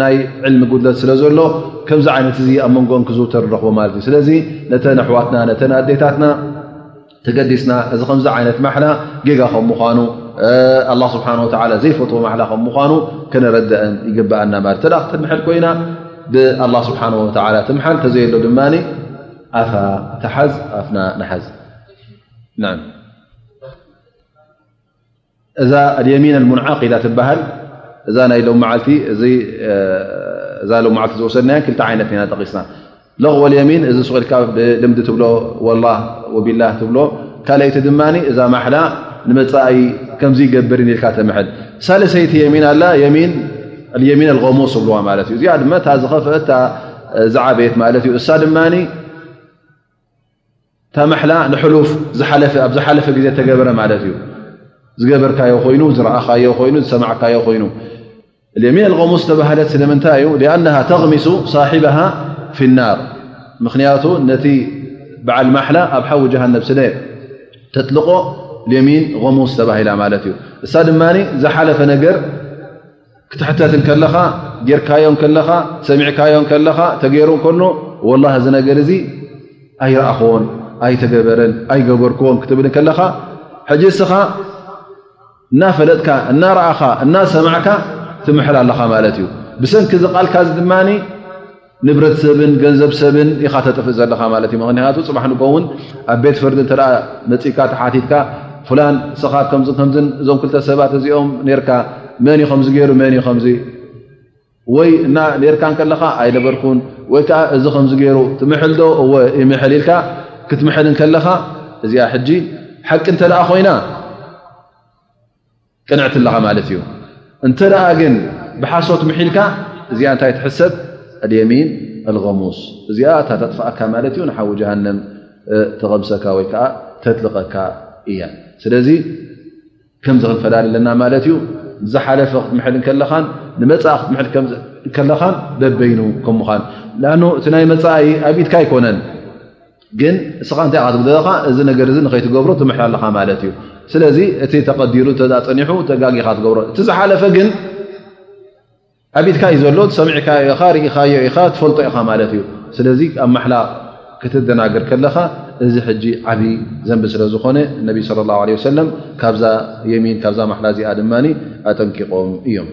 ናይ ዕልሚ ጉድለት ስለ ዘሎ ከምዚ ዓይነት እዚ ኣብ መንጎኦም ክዝውተር ንረኽቦ ማለት እዩ ስለዚ ነተ ኣሕዋትና ነተ ኣዴታትና ተገዲስና እዚ ከምዚ ዓይነት ማሓላ ጌጋ ከም ምኳኑ ኣላ ስብሓን ወላ ዘይፈትዎ ማሓላ ከም ምኳኑ ከነረድአን ይግበኣና ማለት ተ ክትምሐል ኮይና ብኣላ ስብሓን ወላ ትምሓል ተዘየሎ ድማ ኣፋ ተሓዝ ኣፍና ንሓዝ እዛ ኣልየሚን ኣልሙንዓቂዳ ትበሃል እዛ ናይ ሎም መዓልቲ እዛ ሎም መዓልቲ ዝወሰድናያ ክልተ ዓይነት ኢና ጠቂስና ለቕወ ልየሚን እዚ ስቁኢልካ ብልምዲ ትብሎ ወላ ወቢላ ትብሎ ካልይቲ ድማ እዛ ማሓላ ንመፃኢ ከምዚ ገብር ኢልካ ተምሐል ሳለሰይቲ የሚን ኣላ የሚን ልየሚን ኣልቀሙስ ትብልዋ ማለት እዩ እዚኣ ድማ እታ ዝኸፍአ እታ ዝዓበየት ማለት እዩ እሳ ድማ እታ ማሕላ ንሕሉፍ ዝሓለፈ ኣብ ዝሓለፈ ግዜ ተገበረ ማለት እዩ ዝገበርካዮ ኮይኑ ዝረኣኻዮ ኮይኑ ዝሰማዕካዮ ኮይኑ የሚን ኣልቀሙስ ዝተባህለት ስለምንታይ እዩ ኣነሃ ተቕሚሱ ሳሒበሃ ፊናር ምኽንያቱ ነቲ በዓል ማሓላ ኣብ ሓዊ ጀሃነብ ስለ ተጥልቆ የሚን ቐሙስ ተባሂላ ማለት እዩ እሳ ድማ ዝሓለፈ ነገር ክትሕተት ከለኻ ጌርካዮ ከለኻ ሰሚዕካዮ ከለኻ ተገይሩ ከሎ ወላ እዚ ነገር እዚ ኣይረኣኽዎን ኣይተገበረን ኣይገበርክዎን ክትብል ከለኻ ሕጂ እስኻ እናፈለጥካ እናረኣኻ እናሰማዕካ ትምሕል ኣለኻ ማለት እዩ ብሰንኪ ዚ ቓልካ ድማ ንብረት ሰብን ገንዘብ ሰብን ኢኻ ተጥፍእ ዘለኻ ማለት እዩ ምክንያቱ ፅባሕ ንግሆ እውን ኣብ ቤት ፍርዲ እተ መፅእካ ተሓቲትካ ፍላን ንስኻ ከምዚ ከምዝ እዞም ክልተ ሰባት እዚኦም ርካ መን እዩ ከምዚ ገይሩ መን እዩ ከምዚ ወይ እና ርካ ከለኻ ኣይነበርኩን ወይ ከዓ እዚ ከምዚ ገይሩ ትምሕልዶ እወ ይምሐል ኢልካ ክትምሐል ከለኻ እዚኣ ሕጂ ሓቂ እንተደኣ ኮይና ቅንዕቲ ኣለኻ ማለት እዩ እንተ ግን ብሓሶት ምሒልካ እዚኣ እንታይ ትሕሰብ ኣልየሚን ኣልغሙስ እዚኣ እታ ተጥፍኣካ ማለት እዩ ንሓዊ ጀሃንም ተቐምሰካ ወይ ከዓ ተጥልቐካ እያ ስለዚ ከምዚ ክንፈላለ ኣለና ማለት እዩ ዝሓለፈ ክትምሐል ከለኻን ንመፃ ክትምል ከለኻን በበይኑ ከም ምዃን ኣ እቲ ናይ መፃኢ ኣብ ኢድካ ኣይኮነን ግን እስኻ እንታይ ኢኻ ትብል ዘለኻ እዚ ነገር እዚ ንኸይትገብሮ ትምሕር ኣለኻ ማለት እዩ። ስለዚ እቲ ተቐዲሩ ተፀኒሑ ተጋጊ ኢኻ ትገብሮ እቲ ዝሓለፈ ግን ኣብ ኢድካ እዩ ዘሎ ሰሚዕካዮ ኢኻ ርኢኻዮ ኢኻ ትፈልጦ ኢኻ ማለት እዩ። ስለዚ ኣብ ማሕላ ክትደናገር ከለኻ እዚ ሕጂ ዓብይ ዘንቢ ስለ ዝኾነ ነቢ ስለ ላ ለ ሰለም ካብዛ የሚን ካብዛ ማሓላ እዚኣ ድማ ኣጠንቂቖም እዮም።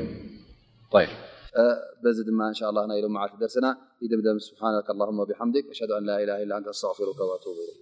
بز دم إن شاء الله ل معلت درسن دمدم سبحانك اللهم بحمدك وأشهد أ لاله إلا أنت أستغفرك واتوب ليك